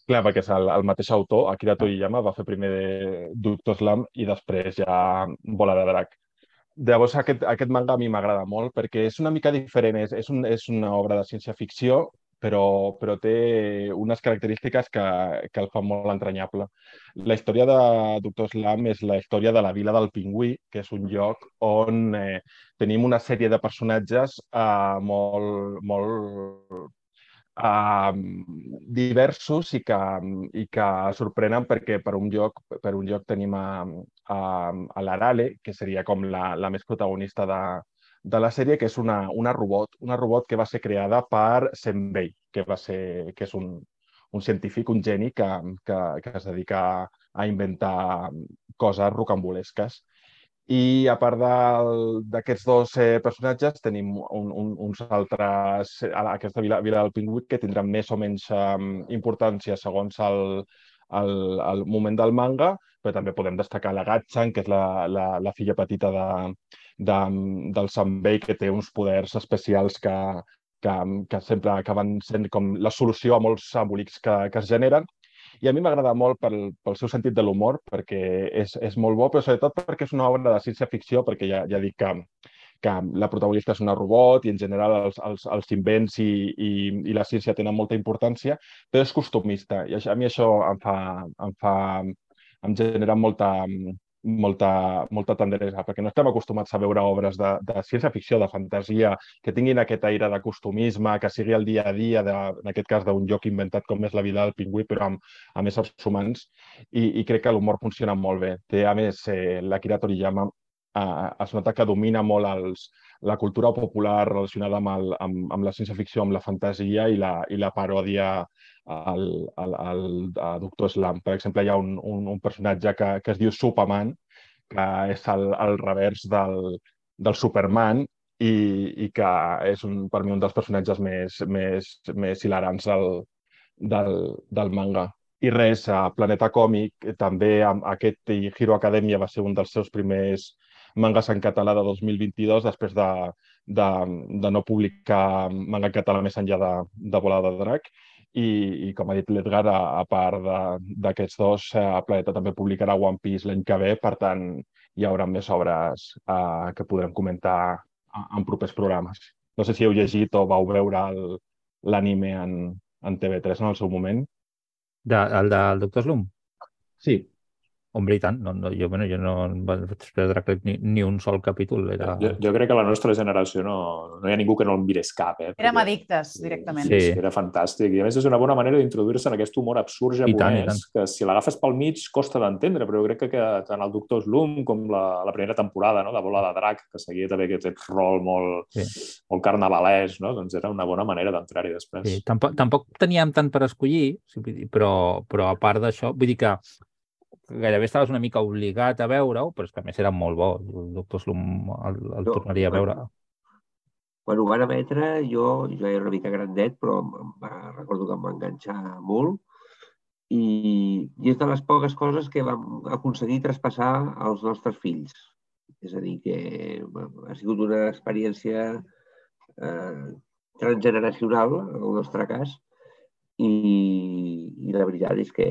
Clar, perquè és el, el mateix autor, Akira Toriyama, va fer primer Doctor Slum i després ja Bola de Drac. Llavors, aquest, aquest manga a mi m'agrada molt perquè és una mica diferent. És, és, un, és una obra de ciència-ficció, però, però té unes característiques que, que el fan molt entranyable. La història de Doctor Slam és la història de la vila del Pingüí, que és un lloc on eh, tenim una sèrie de personatges eh, molt, molt eh, diversos i que, i que sorprenen perquè per un lloc, per un lloc tenim a, a, a l'Arale, que seria com la, la més protagonista de, de la sèrie, que és una, una robot, una robot que va ser creada per Senbei, que, va ser, que és un, un científic, un geni que, que, que es dedica a inventar coses rocambolesques. I a part d'aquests dos eh, personatges tenim un, un, uns altres, a aquesta vila, vila del Pingüit, que tindran més o menys um, importància segons el, el, el moment del manga, però també podem destacar la Gatchan, que és la, la, la filla petita de, de, del Sunbay, que té uns poders especials que, que, que sempre acaben sent com la solució a molts embolics que, que es generen. I a mi m'agrada molt pel, pel seu sentit de l'humor, perquè és, és molt bo, però sobretot perquè és una obra de ciència-ficció, perquè ja, ja dic que, que la protagonista és una robot i en general els, els, els invents i, i, i la ciència tenen molta importància, però és costumista i a mi això em fa, em fa em genera molta, molta, molta tendresa, perquè no estem acostumats a veure obres de, de ciència-ficció, de fantasia, que tinguin aquest aire de costumisme, que sigui el dia a dia, de, en aquest cas d'un lloc inventat com és la vida del pingüí, però amb, amb éssers humans, i, i crec que l'humor funciona molt bé. Té, a més, eh, l'Akira Toriyama eh, es nota que domina molt els, la cultura popular relacionada amb, el, amb, amb la ciència-ficció, amb la fantasia i la, i la paròdia al, al, al, al Doctor Slam. Per exemple, hi ha un, un, un personatge que, que es diu Superman, que és el, el revers del, del Superman i, i que és un, per mi un dels personatges més, més, més hilarants del, del, del manga. I res, a Planeta Còmic també amb aquest Hero Academia va ser un dels seus primers mangas en català de 2022 després de, de, de no publicar manga en català més enllà de, de Volada de Drac i, i com ha dit l'Edgar, a, a part d'aquests dos, eh, Planeta també publicarà One Piece l'any que ve, per tant, hi haurà més obres eh, que podrem comentar en propers programes. No sé si heu llegit o vau veure l'anime en, en TV3 en el seu moment. De, el del Doctor Slum? Sí, Hombre, i tant. No, no, jo, bueno, jo no vaig perdre ni, ni un sol capítol. Era... Jo, jo crec que la nostra generació no, no hi ha ningú que no el mirés cap. Eh? Érem addictes, directament. Sí. sí. Era fantàstic. I a més és una bona manera d'introduir-se en aquest humor absurd japonès, que si l'agafes pel mig costa d'entendre, però jo crec que, que tant el Doctor Slum com la, la primera temporada no? de Bola de Drac, que seguia també aquest rol molt, sí. molt carnavalès, no? doncs era una bona manera d'entrar-hi després. Sí. Tampoc, tampoc teníem tant per escollir, però, però a part d'això, vull dir que gairebé estaves una mica obligat a veure-ho, però és que a més era molt bo. El doctor Slum el, el no, tornaria a veure. Quan ho van emetre, jo, jo era una mica grandet, però va, recordo que em va enganxar molt i, i és de les poques coses que vam aconseguir traspassar als nostres fills. És a dir, que bueno, ha sigut una experiència eh, transgeneracional, en el nostre cas, i, i la veritat és que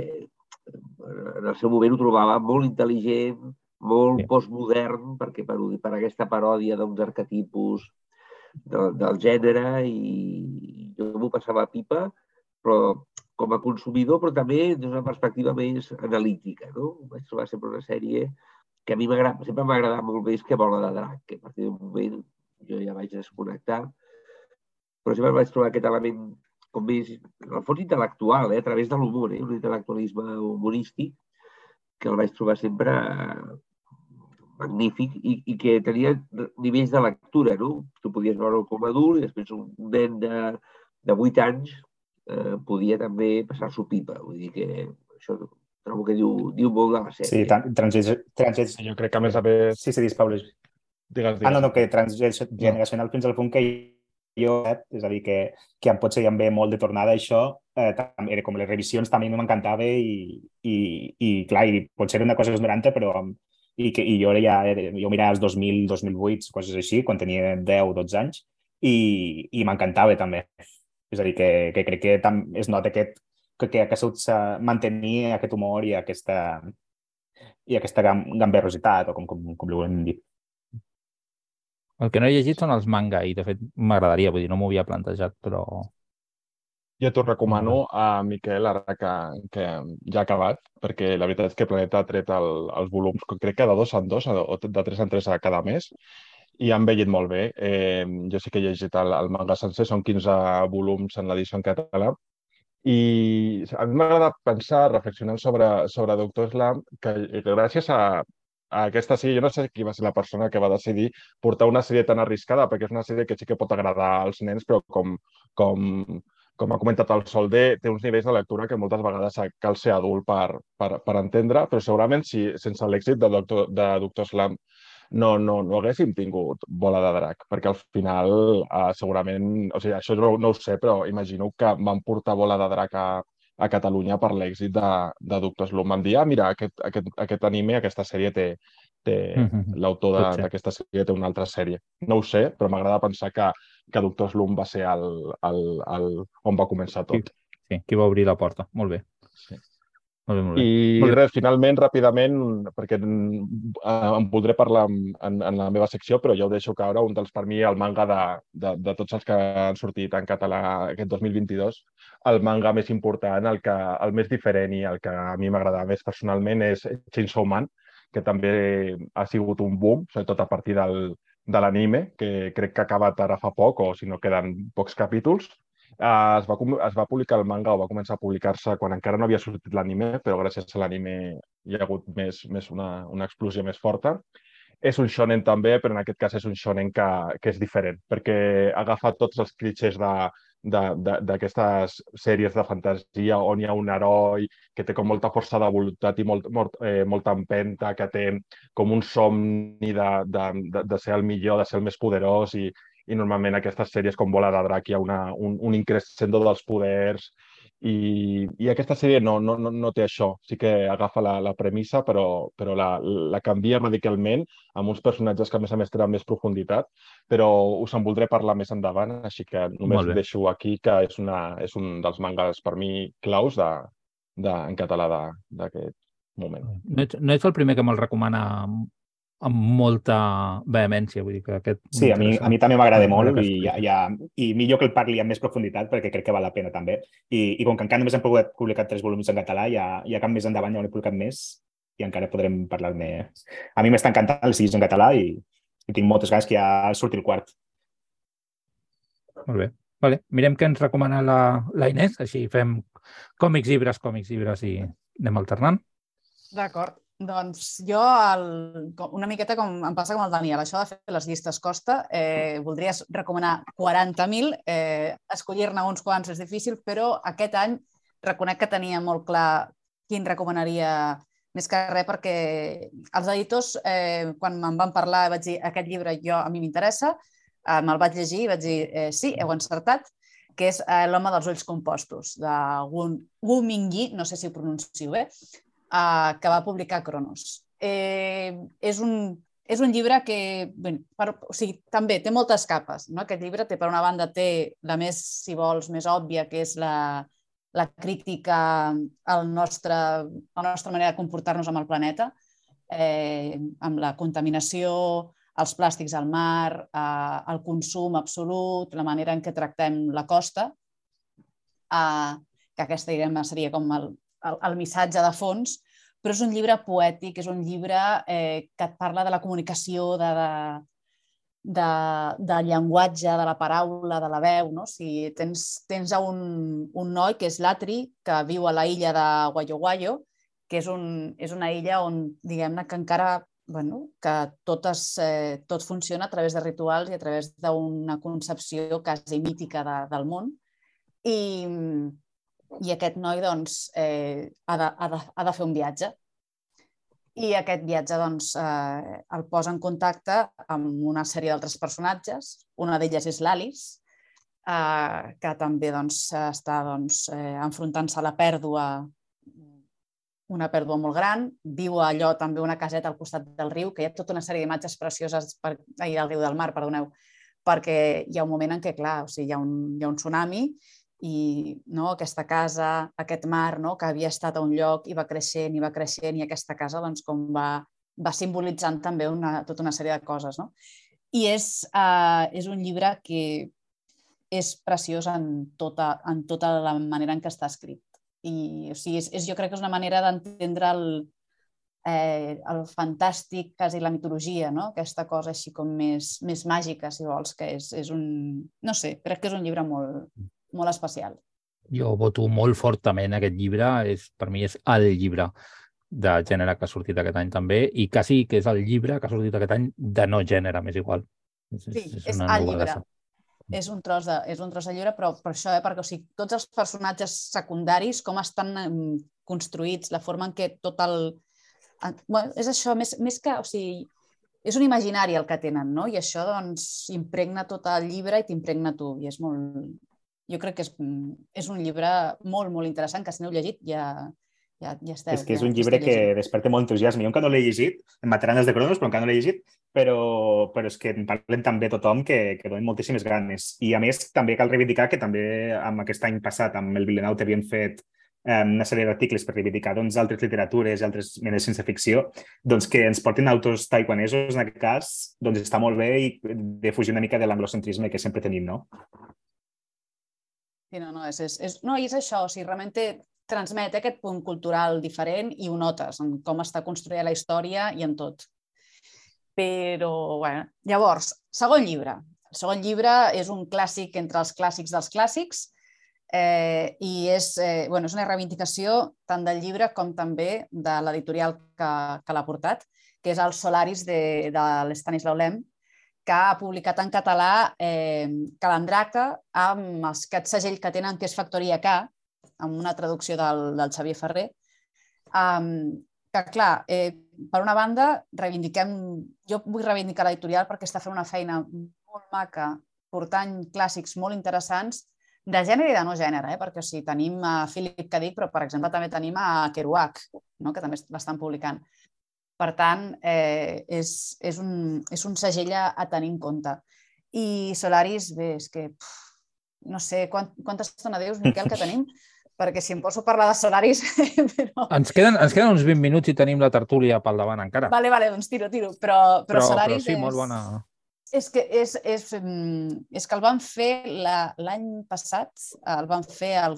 en el seu moment ho trobava molt intel·ligent, molt sí. postmodern, perquè per, per aquesta paròdia d'uns arquetipus de, del gènere i jo m'ho passava a pipa, però com a consumidor, però també des d'una perspectiva més analítica. No? Vaig trobar sempre una sèrie que a mi sempre m'ha agradat molt més que Bola de Drac, que a partir d'un moment jo ja vaig desconnectar, però sempre vaig trobar aquest element com més, en el fons intel·lectual, eh, a través de l'humor, eh, un intel·lectualisme humorístic, que el vaig trobar sempre magnífic i, i que tenia nivells de lectura, no? Tu podies veure com a adult i després un nen de, de 8 anys eh, podia també passar-s'ho pipa. Vull dir que això trobo que diu, diu molt de la sèrie. Sí, transgeneracional... Trans... Jo crec que a més a més... Sí, sí, dis, Pau. Digues, digues. Ah, no, no, que transgeneracional no. fins al punt que jo, eh, és a dir, que, que em potser em ve molt de tornada això, eh, també, com les revisions també m'encantava i, i, i, clar, i potser era una cosa dels 90, però i, que, i jo ja, jo mirava els 2000, 2008, coses així, quan tenia 10 o 12 anys, i, i m'encantava també. És a dir, que, que crec que tam, es nota aquest, que, que ha sabut mantenir aquest humor i aquesta, i aquesta gamberrositat, o com, com, com li volem dir. El que no he llegit són els manga i, de fet, m'agradaria, vull dir, no m'ho havia plantejat, però... Jo t'ho recomano a Miquel, ara que, que ja ha acabat, perquè la veritat és que Planeta ha tret el, els volums, crec que de dos en dos o de tres en tres a cada mes, i han vellit molt bé. Eh, jo sí que he llegit el, el manga sencer, són 15 volums en l'edició en català, i a mi m'agrada pensar, reflexionant sobre, sobre Doctor Slam, que gràcies a, aquesta sèrie, jo no sé qui va ser la persona que va decidir portar una sèrie tan arriscada, perquè és una sèrie que sí que pot agradar als nens, però com, com, com ha comentat el Solder, té uns nivells de lectura que moltes vegades cal ser adult per, per, per entendre, però segurament si sense l'èxit de Doctor, de Doctor Slam no, no, no haguéssim tingut bola de drac, perquè al final eh, segurament, o sigui, això no, no ho sé, però imagino que van portar bola de drac a, a Catalunya per l'èxit de, de Doctor Slum. Vam dir, ah, mira, aquest, aquest, aquest anime, aquesta sèrie té, té mm -hmm. l'autor d'aquesta sèrie té una altra sèrie. No ho sé, però m'agrada pensar que, que Doctor Slum va ser el, el, el, on va començar tot. Sí, qui va obrir la porta. Molt bé. Sí. Molt bé, molt bé. I molt bé. res, finalment, ràpidament, perquè eh, em voldré parlar en, en la meva secció, però ja ho deixo caure, un dels, per mi, el manga de, de, de tots els que han sortit en català aquest 2022, el manga més important, el, que, el més diferent i el que a mi m'agrada més personalment és Chainsaw Man, que també ha sigut un boom, sobretot a partir del, de l'anime, que crec que ha acabat ara fa poc, o si no queden pocs capítols, Uh, es, va, es va publicar el manga o va començar a publicar-se quan encara no havia sortit l'anime, però gràcies a l'anime hi ha hagut més, més una, una explosió més forta. És un shonen també, però en aquest cas és un shonen que, que és diferent, perquè agafa tots els de, d'aquestes sèries de fantasia on hi ha un heroi que té com molta força de voluntat i molt, molt, eh, molta empenta, que té com un somni de, de, de, de ser el millor, de ser el més poderós i, i normalment aquestes sèries com Bola de Drac hi ha una, un, un increscendo dels poders i, i aquesta sèrie no, no, no, no té això. Sí que agafa la, la premissa, però, però la, la canvia radicalment amb uns personatges que a més a més tenen més profunditat, però us en voldré parlar més endavant, així que només deixo aquí que és, una, és un dels mangas per mi claus de, de, en català d'aquest moment. No ets, no ets el primer que me'l recomana amb molta vehemència. Vull dir que aquest sí, a mi, a mi també m'agrada molt i, ja, ja, i millor que el parli amb més profunditat perquè crec que val la pena també. I, i com que encara només hem pogut publicar tres volums en català, ja, ja cap més endavant ja n'he publicat més i encara podrem parlar-ne. A mi m'està encantant el siguis en català i, i tinc moltes ganes que ja surti el quart. Molt bé. Vale. Mirem què ens recomana la, la Inés, així fem còmics, llibres, còmics, llibres i anem alternant. D'acord. Doncs jo, el, una miqueta com em passa com el Daniel, això de fer les llistes costa, eh, voldria recomanar 40.000, eh, escollir-ne uns quants és difícil, però aquest any reconec que tenia molt clar quin recomanaria més que res perquè els editors, eh, quan me'n van parlar, vaig dir aquest llibre jo a mi m'interessa, eh, me'l vaig llegir i vaig dir eh, sí, heu encertat, que és eh, L'home dels ulls compostos, de Wu Mingyi, no sé si ho pronuncio bé, uh, que va publicar Cronos. Eh, és, un, és un llibre que, bé, per, o sigui, també té moltes capes. No? Aquest llibre té, per una banda, té la més, si vols, més òbvia, que és la, la crítica al nostre, a la nostra manera de comportar-nos amb el planeta, eh, amb la contaminació, els plàstics al mar, eh, el consum absolut, la manera en què tractem la costa, eh, que aquesta diguem, seria com el, el, el missatge de fons, però és un llibre poètic, és un llibre eh, que et parla de la comunicació, de, de, de, del llenguatge, de la paraula, de la veu. No? Si tens, tens un, un noi que és l'Atri, que viu a la illa de Guayo Guayo, que és, un, és una illa on, diguem-ne, que encara bueno, que totes, eh, tot funciona a través de rituals i a través d'una concepció quasi mítica de, del món. I, i aquest noi doncs, eh, ha, de, ha, de, ha de fer un viatge. I aquest viatge doncs, eh, el posa en contacte amb una sèrie d'altres personatges. Una d'elles és l'Alice, eh, que també doncs, està doncs, eh, enfrontant-se a la pèrdua una pèrdua molt gran, viu allò també una caseta al costat del riu, que hi ha tota una sèrie d'imatges precioses per, ai, del riu del mar, perdoneu, perquè hi ha un moment en què, clar, o sigui, hi, ha un, hi ha un tsunami i no, aquesta casa, aquest mar no, que havia estat a un lloc i va creixent i va creixent i aquesta casa doncs, com va, va simbolitzant també una, tota una sèrie de coses. No? I és, uh, és un llibre que és preciós en tota, en tota la manera en què està escrit. I, o sigui, és, és, jo crec que és una manera d'entendre el, eh, el fantàstic, quasi la mitologia, no? aquesta cosa així com més, més màgica, si vols, que és, és un... No sé, crec que és un llibre molt, molt especial. Jo voto molt fortament aquest llibre, és, per mi és el llibre de gènere que ha sortit aquest any també i quasi que és el llibre que ha sortit aquest any de no gènere, m'és igual. És, sí, és, és el llibre. És un, tros de, és un tros de llibre, però per això, eh, perquè o sigui, tots els personatges secundaris, com estan construïts, la forma en què tot el... Bueno, és això, més, més que... O sigui, és un imaginari el que tenen, no? I això, doncs, impregna tot el llibre i t'impregna tu. I és molt, jo crec que és, mm, és un llibre molt, molt interessant, que si no heu llegit ja, ja, ja esteu. És que és un llibre que desperta molt entusiasme. Jo encara no l'he llegit, em mataran els de cronos, però encara no l'he llegit, però, però és que en parlen també tothom que, que donen moltíssimes ganes. I a més també cal reivindicar que també amb aquest any passat, amb el Villeneuve, havien fet eh, una sèrie d'articles per reivindicar doncs, altres literatures i altres menes sense ficció, doncs que ens portin autors taïwanesos, en aquest cas, doncs està molt bé i de fugir una mica de l'anglocentrisme que sempre tenim, no? Sí, no, no, és, és, és, no, i és això, o sigui, realment té, transmet aquest punt cultural diferent i ho notes en com està construïda la història i en tot. Però, bueno, llavors, segon llibre. El segon llibre és un clàssic entre els clàssics dels clàssics eh, i és, eh, bueno, és una reivindicació tant del llibre com també de l'editorial que, que l'ha portat, que és el Solaris de, de l'Estanislau Lem, que ha publicat en català eh, Calandraca amb els, aquest segell que tenen, que és Factoria K, amb una traducció del, del Xavier Ferrer, um, que, clar, eh, per una banda, reivindiquem, jo vull reivindicar l'editorial perquè està fent una feina molt maca, portant clàssics molt interessants, de gènere i de no gènere, eh? perquè o sigui, tenim a Philip K. Dick, però per exemple també tenim a Kerouac, no? que també l'estan publicant. Per tant, eh, és, és, un, és un segell a, tenir en compte. I Solaris, bé, és que pff, no sé quant, quanta estona dius, Miquel, que tenim, perquè si em poso a parlar de Solaris... però... ens, queden, ens queden uns 20 minuts i tenim la tertúlia pel davant encara. Vale, vale, doncs tiro, tiro. Però, però, però Solaris però sí, és... molt bona. És que, és, és, mm, és que el van fer l'any passat, el van fer al,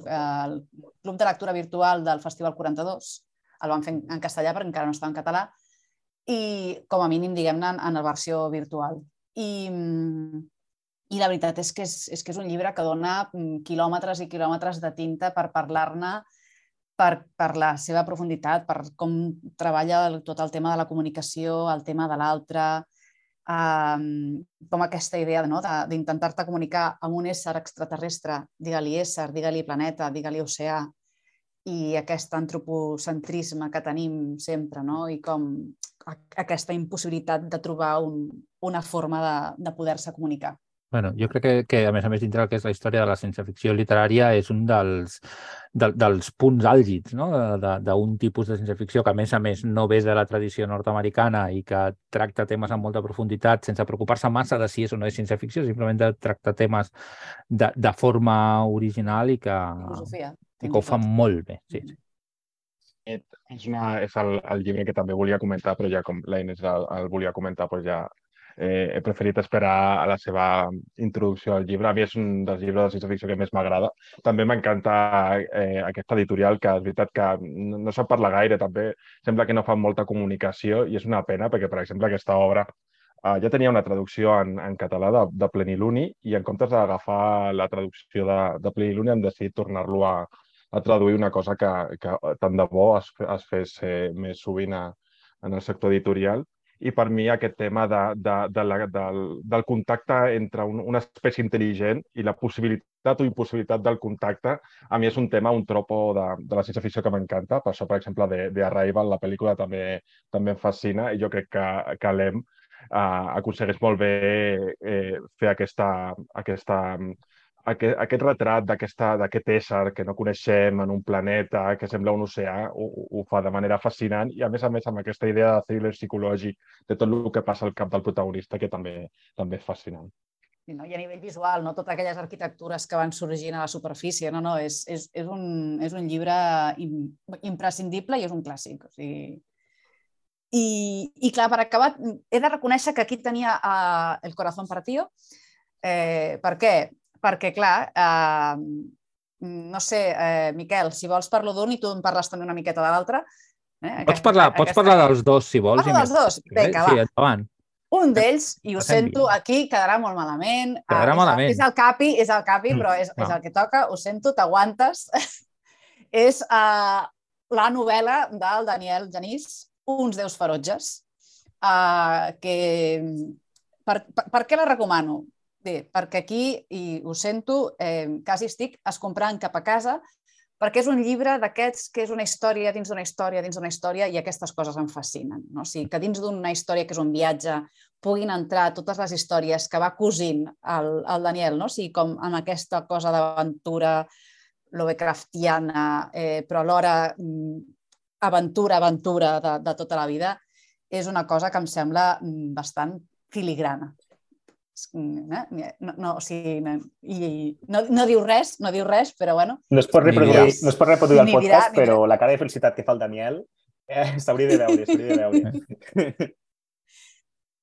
Club de Lectura Virtual del Festival 42, el van fer en castellà perquè encara no estava en català, i com a mínim, diguem-ne, en, en la versió virtual. I, i la veritat és que és, és que és un llibre que dona mm, quilòmetres i quilòmetres de tinta per parlar-ne per, per la seva profunditat, per com treballa tot el tema de la comunicació, el tema de l'altre, um, com aquesta idea no, d'intentar-te comunicar amb un ésser extraterrestre, digue-li ésser, digue-li planeta, digue-li oceà, i aquest antropocentrisme que tenim sempre, no? i com aquesta impossibilitat de trobar un, una forma de, de poder-se comunicar. Bueno, jo crec que, que, a més a més, dintre del que és la història de la ciència-ficció literària, és un dels, de, dels punts àlgids no? d'un tipus de ciència-ficció que, a més a més, no ve de la tradició nord-americana i que tracta temes amb molta profunditat sense preocupar-se massa de si és o no és ciència-ficció, simplement de tractar temes de, de forma original i que, Filosofia, i que ho fa molt bé. Sí, sí és, una, és el, el llibre que també volia comentar, però ja com l'Aines el, el volia comentar, doncs ja eh, he preferit esperar a la seva introducció al llibre. A mi és un dels llibres de ciència-ficció que més m'agrada. També m'encanta eh, aquesta editorial, que és veritat que no, no se'n parla gaire, també sembla que no fan molta comunicació i és una pena perquè, per exemple, aquesta obra eh, ja tenia una traducció en, en català de, de Pleniluni i en comptes d'agafar la traducció de, de Pleniluni han decidit tornar-lo a, a traduir una cosa que, que tant de bo es, es fes eh, més sovint a, en el sector editorial i per mi aquest tema de, de, de la, del, del contacte entre un, una espècie intel·ligent i la possibilitat o impossibilitat del contacte, a mi és un tema, un tropo de, de la ciència ficció que m'encanta. Per això, per exemple, de, de Arrival, la pel·lícula també, també em fascina i jo crec que, que l'EM eh, aconsegueix molt bé eh, fer aquesta, aquesta aquest, aquest retrat d'aquest ésser que no coneixem en un planeta que sembla un oceà ho, ho fa de manera fascinant i a més a més amb aquesta idea de thriller psicològic de tot el que passa al cap del protagonista que també també és fascinant. I, no? I a nivell visual, no? totes aquelles arquitectures que van sorgint a la superfície, no, no, és, és, és, un, és un llibre imprescindible i és un clàssic. O sigui... I, I clar, per acabar, he de reconèixer que aquí tenia uh, el corazón partido. Eh, per què? Perquè, clar, eh, no sé, eh, Miquel, si vols parlo d'un i tu en parles també una miqueta de l'altre. Eh? Pots parlar, aquesta, pots parlar dels dos, si vols. Parlo dels dos? Vinga, va. Sí, endavant. Un d'ells, i ho sento, aquí quedarà molt malament. Quedarà uh, malament. És el capi, és el capi, però és, no. és el que toca. Ho sento, t'aguantes. és uh, la novel·la del Daniel Genís, Uns déus ferotges, uh, que... Per, per, per què la recomano? Bé, perquè aquí, i ho sento, eh, quasi estic escomprant cap a casa, perquè és un llibre d'aquests que és una història dins d'una història dins d'una història i aquestes coses em fascinen. No? O sigui, que dins d'una història que és un viatge puguin entrar totes les històries que va cosint el, el Daniel, no? o sigui, com amb aquesta cosa d'aventura Lovecraftiana, eh, però alhora mm, aventura, aventura de, de tota la vida, és una cosa que em sembla mm, bastant filigrana. Eh? No, no, o sigui, no, i, no, no diu res, no diu res, però bueno. No es pot reproduir, no es pot reproduir el podcast, dirà, però la cara de felicitat que fa el Daniel eh, s'hauria de veure, s'hauria de veure.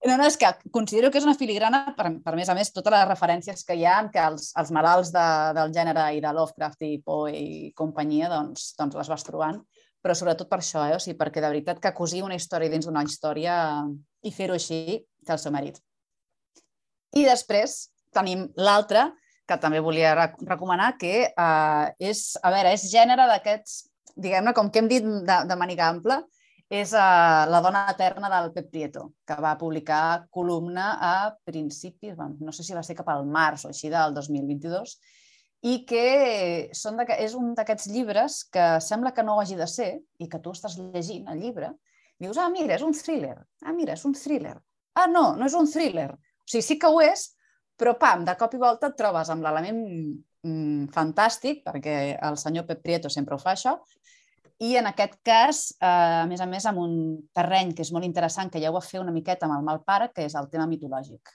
No, no, és que considero que és una filigrana, per, per més a més, totes les referències que hi ha, que els, els malalts de, del gènere i de Lovecraft i Poe i companyia, doncs, doncs les vas trobant, però sobretot per això, eh? o sigui, perquè de veritat que cosir una història dins d'una història i fer-ho així té el seu mèrit. I després tenim l'altre, que també volia recomanar, que eh, és, a veure, és gènere d'aquests, diguem-ne, com que hem dit de, de maniga ampla, és uh, La dona eterna del Pep Prieto, que va publicar columna a principis, no sé si va ser cap al març o així del 2022, i que són de, és un d'aquests llibres que sembla que no ho hagi de ser i que tu estàs llegint el llibre dius, ah, mira, és un thriller. Ah, mira, és un thriller. Ah, no, no és un thriller. O sigui, sí que ho és, però pam, de cop i volta et trobes amb l'element mm, fantàstic, perquè el senyor Pep Prieto sempre ho fa això, i en aquest cas, eh, a més a més, amb un terreny que és molt interessant, que ja ho va fer una miqueta amb el mal pare, que és el tema mitològic.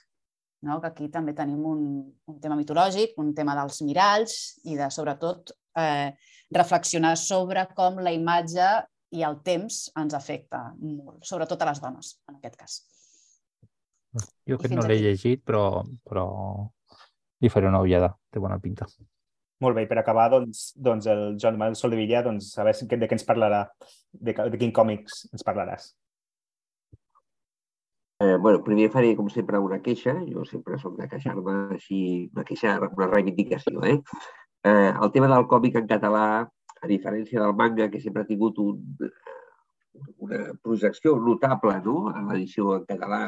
No? Que aquí també tenim un, un tema mitològic, un tema dels miralls i de, sobretot, eh, reflexionar sobre com la imatge i el temps ens afecta molt, sobretot a les dones, en aquest cas. Jo que no l'he llegit, però, però li faré una ullada. Té bona pinta. Molt bé, per acabar, doncs, doncs el Joan Manuel Soldevilla, doncs, a veure de què ens parlarà, de, de quin còmics ens parlaràs. Eh, bueno, primer faré, com sempre, una queixa. Jo sempre soc de queixar-me així, una queixa, una reivindicació. Eh? Eh, el tema del còmic en català, a diferència del manga, que sempre ha tingut un, una projecció notable no? en l'edició en català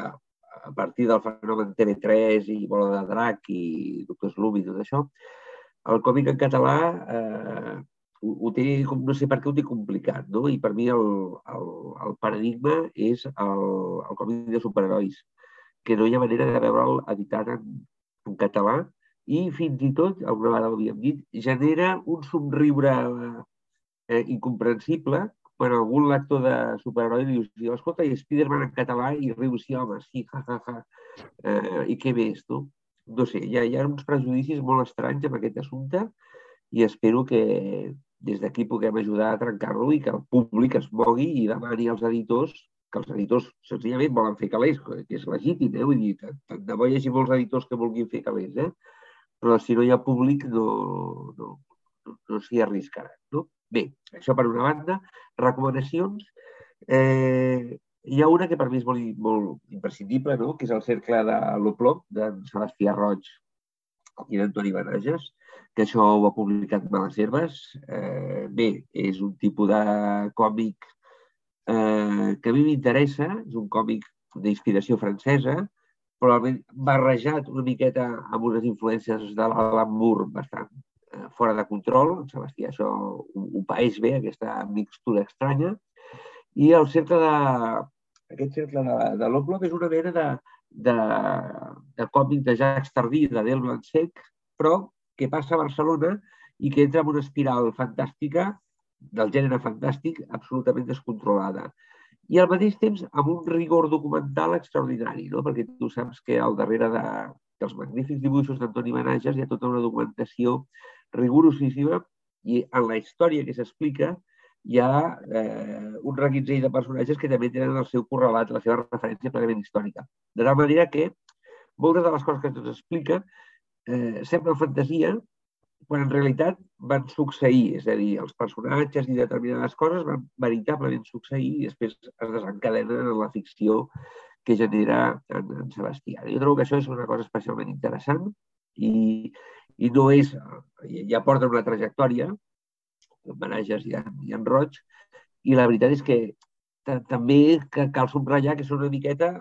a partir del fenomen TV3 i Bola de Drac i Doctor Slum i tot això, el còmic en català eh, ho, ho té, no sé per què ho té complicat, no? I per mi el, el, el paradigma és el, el còmic de superherois, que no hi ha manera de veure'l editat en, en català i fins i tot, alguna vegada ho havíem dit, genera un somriure eh, incomprensible quan algun lector de superheroi dius, escolta, i Spider-Man en català i riu, sí, home, sí, ja, ja, ja. Eh, I què més, no? No sé, hi ha, hi ha uns prejudicis molt estranys amb aquest assumpte i espero que des d'aquí puguem ajudar a trencar-lo i que el públic es mogui i demani als editors que els editors senzillament volen fer calés, que és legítim, eh? Vull dir, tant de bo hi hagi molts editors que vulguin fer calés, eh? Però si no hi ha públic no, no, no, no s'hi arriscaran, no? Bé, això per una banda. Recomanacions. Eh, hi ha una que per mi és molt, molt imprescindible, no? que és el cercle de l'Oplom, d'en Sebastià Roig i d'Antoni Banages, que això ho ha publicat Males Herbes. Eh, bé, és un tipus de còmic eh, que a mi m'interessa, és un còmic d'inspiració francesa, probablement barrejat una miqueta amb unes influències de l'Alambur bastant eh, fora de control. En Sebastià això un, un país bé, aquesta mixtura estranya. I el centre de, aquest cercle de, de l'Oblong és una mena de, de, de còmic de Jacques Tardí, de Del Blanc però que passa a Barcelona i que entra en una espiral fantàstica del gènere fantàstic absolutament descontrolada. I al mateix temps amb un rigor documental extraordinari, no? perquè tu saps que al darrere de, dels magnífics dibuixos d'Antoni Manages hi ha tota una documentació rigorosíssima i en la història que s'explica hi ha eh, un reguitzell de personatges que també tenen el seu correlat, la seva referència plenament històrica. De tal manera que moltes de les coses que ens explica eh, sembla fantasia, quan en realitat van succeir, és a dir, els personatges i determinades coses van veritablement succeir i després es desencadenen en la ficció que genera en, en Sebastià. Jo trobo que això és una cosa especialment interessant i, i no és... Ja porta una trajectòria, homenatges i i en Roig, i la veritat és que també que cal subratllar que són una miqueta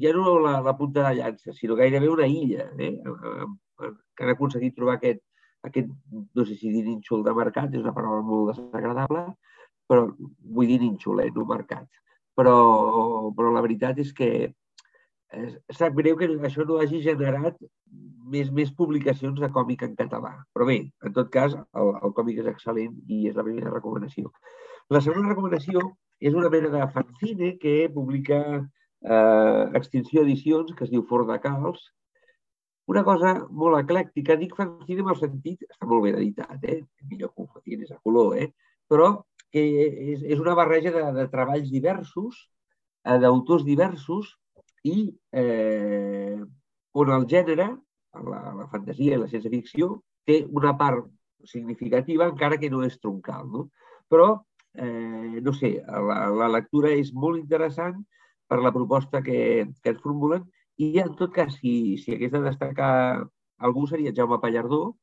ja no la, la punta de llança, sinó gairebé una illa, eh? que han aconseguit trobar aquest, aquest, no sé si dir nínxol de mercat, és una paraula molt desagradable, però vull dir nínxol, eh, no mercat. Però, però la veritat és que eh, sap greu que això no hagi generat més, més publicacions de còmic en català. Però bé, en tot cas, el, el còmic és excel·lent i és la primera recomanació. La segona recomanació és una mena de fanzine que publica eh, Extinció Edicions, que es diu Fort de Calç, una cosa molt eclèctica, dic fanzine en el sentit, està molt ben editat, eh? millor que un fanzine és a color, eh? però que és, és una barreja de, de treballs diversos, eh, d'autors diversos, i eh, on el gènere, la, la fantasia i la ciència ficció, té una part significativa, encara que no és troncal. No? Però, eh, no sé, la, la lectura és molt interessant per la proposta que, que et formulen i en tot cas, si, si hagués de destacar algú seria Jaume Pallardó.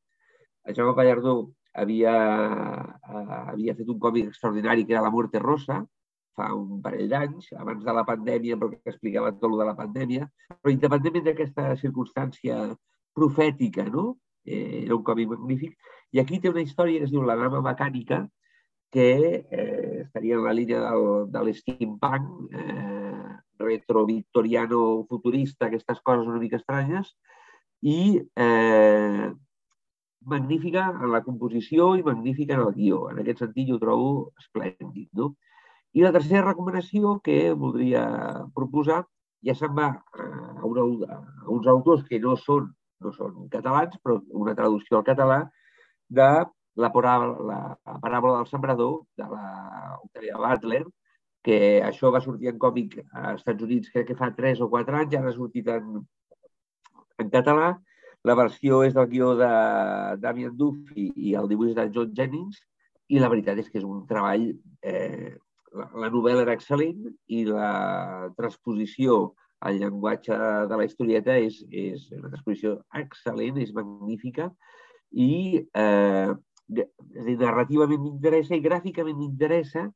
Jaume Pallardó havia, eh, havia fet un còmic extraordinari que era La muerte rosa, fa un parell d'anys, abans de la pandèmia, perquè explicava tot el de la pandèmia, però independentment d'aquesta circumstància profètica, no? Eh, era un còmic magnífic. I aquí té una història que es diu La dama mecànica, que eh, estaria en la línia del, de l'steampunk, eh, retro-victoriano futurista, aquestes coses una mica estranyes, i eh, magnífica en la composició i magnífica en el guió. En aquest sentit jo ho trobo esplèndid. No? I la tercera recomanació que voldria proposar ja se'n va a, una, a uns autors que no són, no són catalans, però una traducció al català de la, la, la paràbola del sembrador de la Octavia Butler, que això va sortir en còmic als Estats Units crec que fa 3 o 4 anys, ara ha sortit en, en català. La versió és del guió de Damien Duffy i el dibuix de John Jennings i la veritat és que és un treball... Eh, la, la novel·la era excel·lent i la transposició al llenguatge de la historieta és, és una transposició excel·lent, és magnífica i eh, narrativament m'interessa i gràficament m'interessa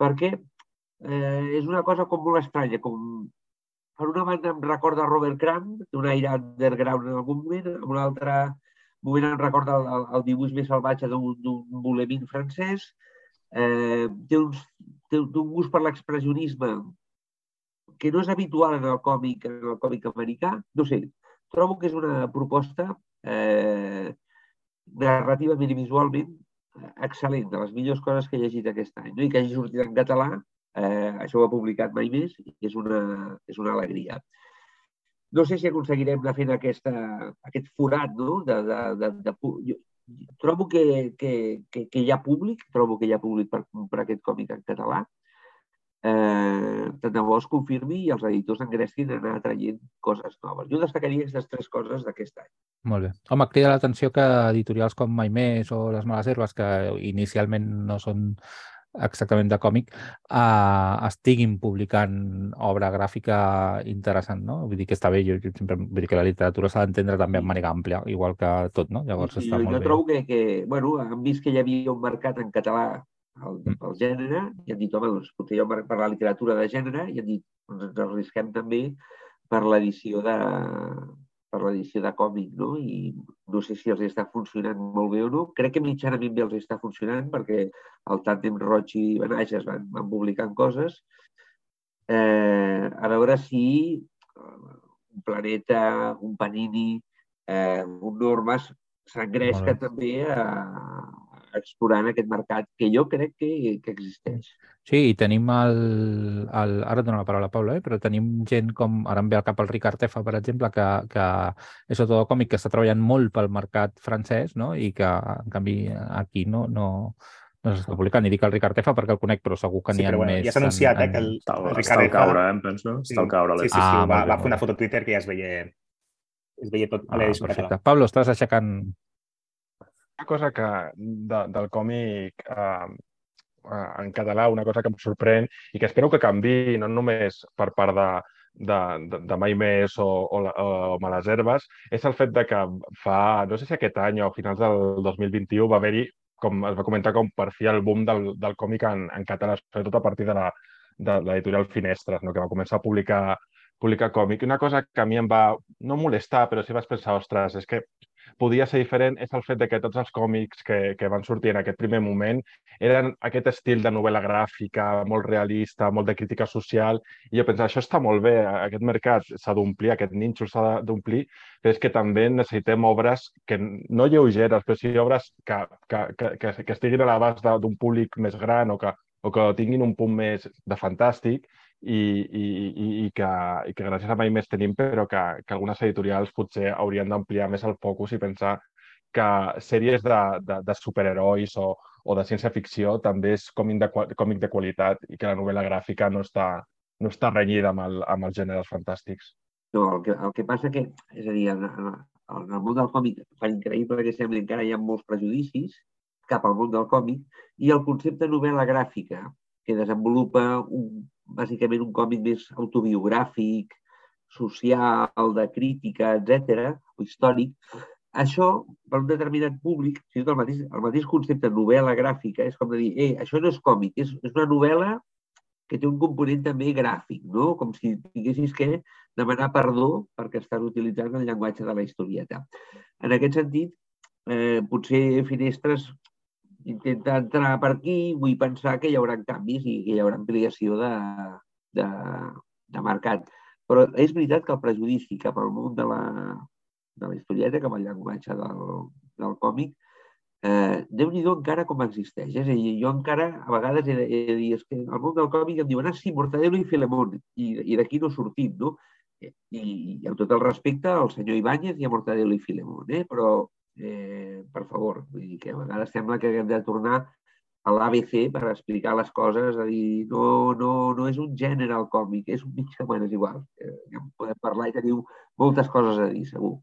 perquè eh, és una cosa com molt estranya, com per una banda em recorda Robert Crumb, té un aire underground en algun moment, en un altre moment em recorda el, el, el dibuix més salvatge d'un bulemín francès, eh, té, uns, té, un gust per l'expressionisme que no és habitual en el còmic, en el còmic americà. No sé, trobo que és una proposta eh, narrativament i visualment excel·lent, de les millors coses que he llegit aquest any. No? I que hagi sortit en català Eh, això ho ha publicat mai més i és una, és una alegria. No sé si aconseguirem anar fent aquesta, aquest forat, no? De, de, de, de, jo, trobo que, que, que, que hi ha públic, trobo que hi ha públic per comprar aquest còmic en català. Eh, tant de bo es confirmi i els editors engresquin a anar traient coses noves. Jo destacaria aquestes tres coses d'aquest any. Molt bé. Home, crida l'atenció que editorials com Mai Més o Les Males Herbes, que inicialment no són exactament de còmic, eh, estiguin publicant obra gràfica interessant, no? Vull dir que està bé, jo, jo sempre vull dir que la literatura s'ha d'entendre també en manera àmplia, igual que tot, no? Llavors sí, està jo, molt jo bé. trobo que, que, bueno, han vist que hi havia un mercat en català el, el gènere i han dit, home, doncs potser jo per la literatura de gènere i han dit, doncs ens arrisquem també per l'edició de per l'edició de còmic, no? I no sé si els està funcionant molt bé o no. Crec que mitjanament bé els està funcionant perquè el tàndem Roig i Benages van, van publicant coses. Eh, a veure si un planeta, un panini, eh, un normes s'engresca també a, explorant aquest mercat que jo crec que, que existeix. Sí, i tenim el, el... Ara et dono la paraula, Paula, eh? però tenim gent com... Ara em ve al cap el Ricard Tefa, per exemple, que, que és tot còmic que està treballant molt pel mercat francès no? i que, en canvi, aquí no, no, no s'està publicant. I dic el Ricard Tefa perquè el conec, però segur que n'hi sí, ha bueno, més. Ja s'ha anunciat en, en... eh, que el, està, el Ricard està al caure, eh, em penso. Sí. Està al caure. Sí, sí, sí, Ah, va, molt bé, va fer una foto a Twitter que ja es veia, es veia tot a Ah, l'edició perfecte. català. Pablo, estàs aixecant... Una cosa que de, del còmic eh, en català, una cosa que em sorprèn i que espero que canvi no només per part de, de, de, de Mai Més o, o, o Males Herbes, és el fet de que fa, no sé si aquest any o finals del 2021 va haver-hi, com es va comentar, com per fi el boom del, del còmic en, en català, sobretot a partir de la de l'editorial Finestres, no? que va començar a publicar publicar còmic. Una cosa que a mi em va no molestar, però sí vaig pensar, ostres, és que podia ser diferent és el fet de que tots els còmics que, que van sortir en aquest primer moment eren aquest estil de novel·la gràfica, molt realista, molt de crítica social, i jo pensava, això està molt bé, aquest mercat s'ha d'omplir, aquest nínxol s'ha d'omplir, però és que també necessitem obres que no lleugeres, però sí obres que, que, que, que, estiguin a l'abast d'un públic més gran o que, o que tinguin un punt més de fantàstic i, i, i, i, que, i que gràcies a mai més tenim, però que, que algunes editorials potser haurien d'ampliar més el focus i pensar que sèries de, de, de superherois o, o de ciència-ficció també és còmic de, còmic de qualitat i que la novel·la gràfica no està, no està renyida amb, el, amb els gèneres fantàstics. No, el que, el que passa que, és a dir, en, en, en el món del còmic, per increïble que sembli, encara hi ha molts prejudicis cap al món del còmic, i el concepte novel·la gràfica, que desenvolupa un, bàsicament un còmic més autobiogràfic, social, de crítica, etc o històric, això, per un determinat públic, fins i tot el mateix, el mateix concepte novel·la gràfica, és com de dir, eh, això no és còmic, és, és una novel·la que té un component també gràfic, no? com si tinguessis que demanar perdó perquè estàs utilitzant el llenguatge de la historieta. En aquest sentit, eh, potser Finestres intenta entrar per aquí, vull pensar que hi haurà canvis i que hi haurà ampliació de, de, de mercat. Però és veritat que el prejudici cap al món de la, de la historieta, cap al llenguatge del, del còmic, eh, Déu-n'hi-do encara com existeix. És a dir, jo encara a vegades he de, he de dir, és que al món del còmic em diuen, ah, sí, Mortadelo i Filemón, i, i d'aquí no sortim, no? I, I amb tot el respecte al senyor Ibáñez i a Mortadelo i Filemón, eh? però, eh, per favor, vull dir que a vegades sembla que hem de tornar a l'ABC per explicar les coses, a dir, no, no, no és un gènere el còmic, és un mitjà, bueno, és igual, eh, ja en podem parlar i teniu moltes coses a dir, segur.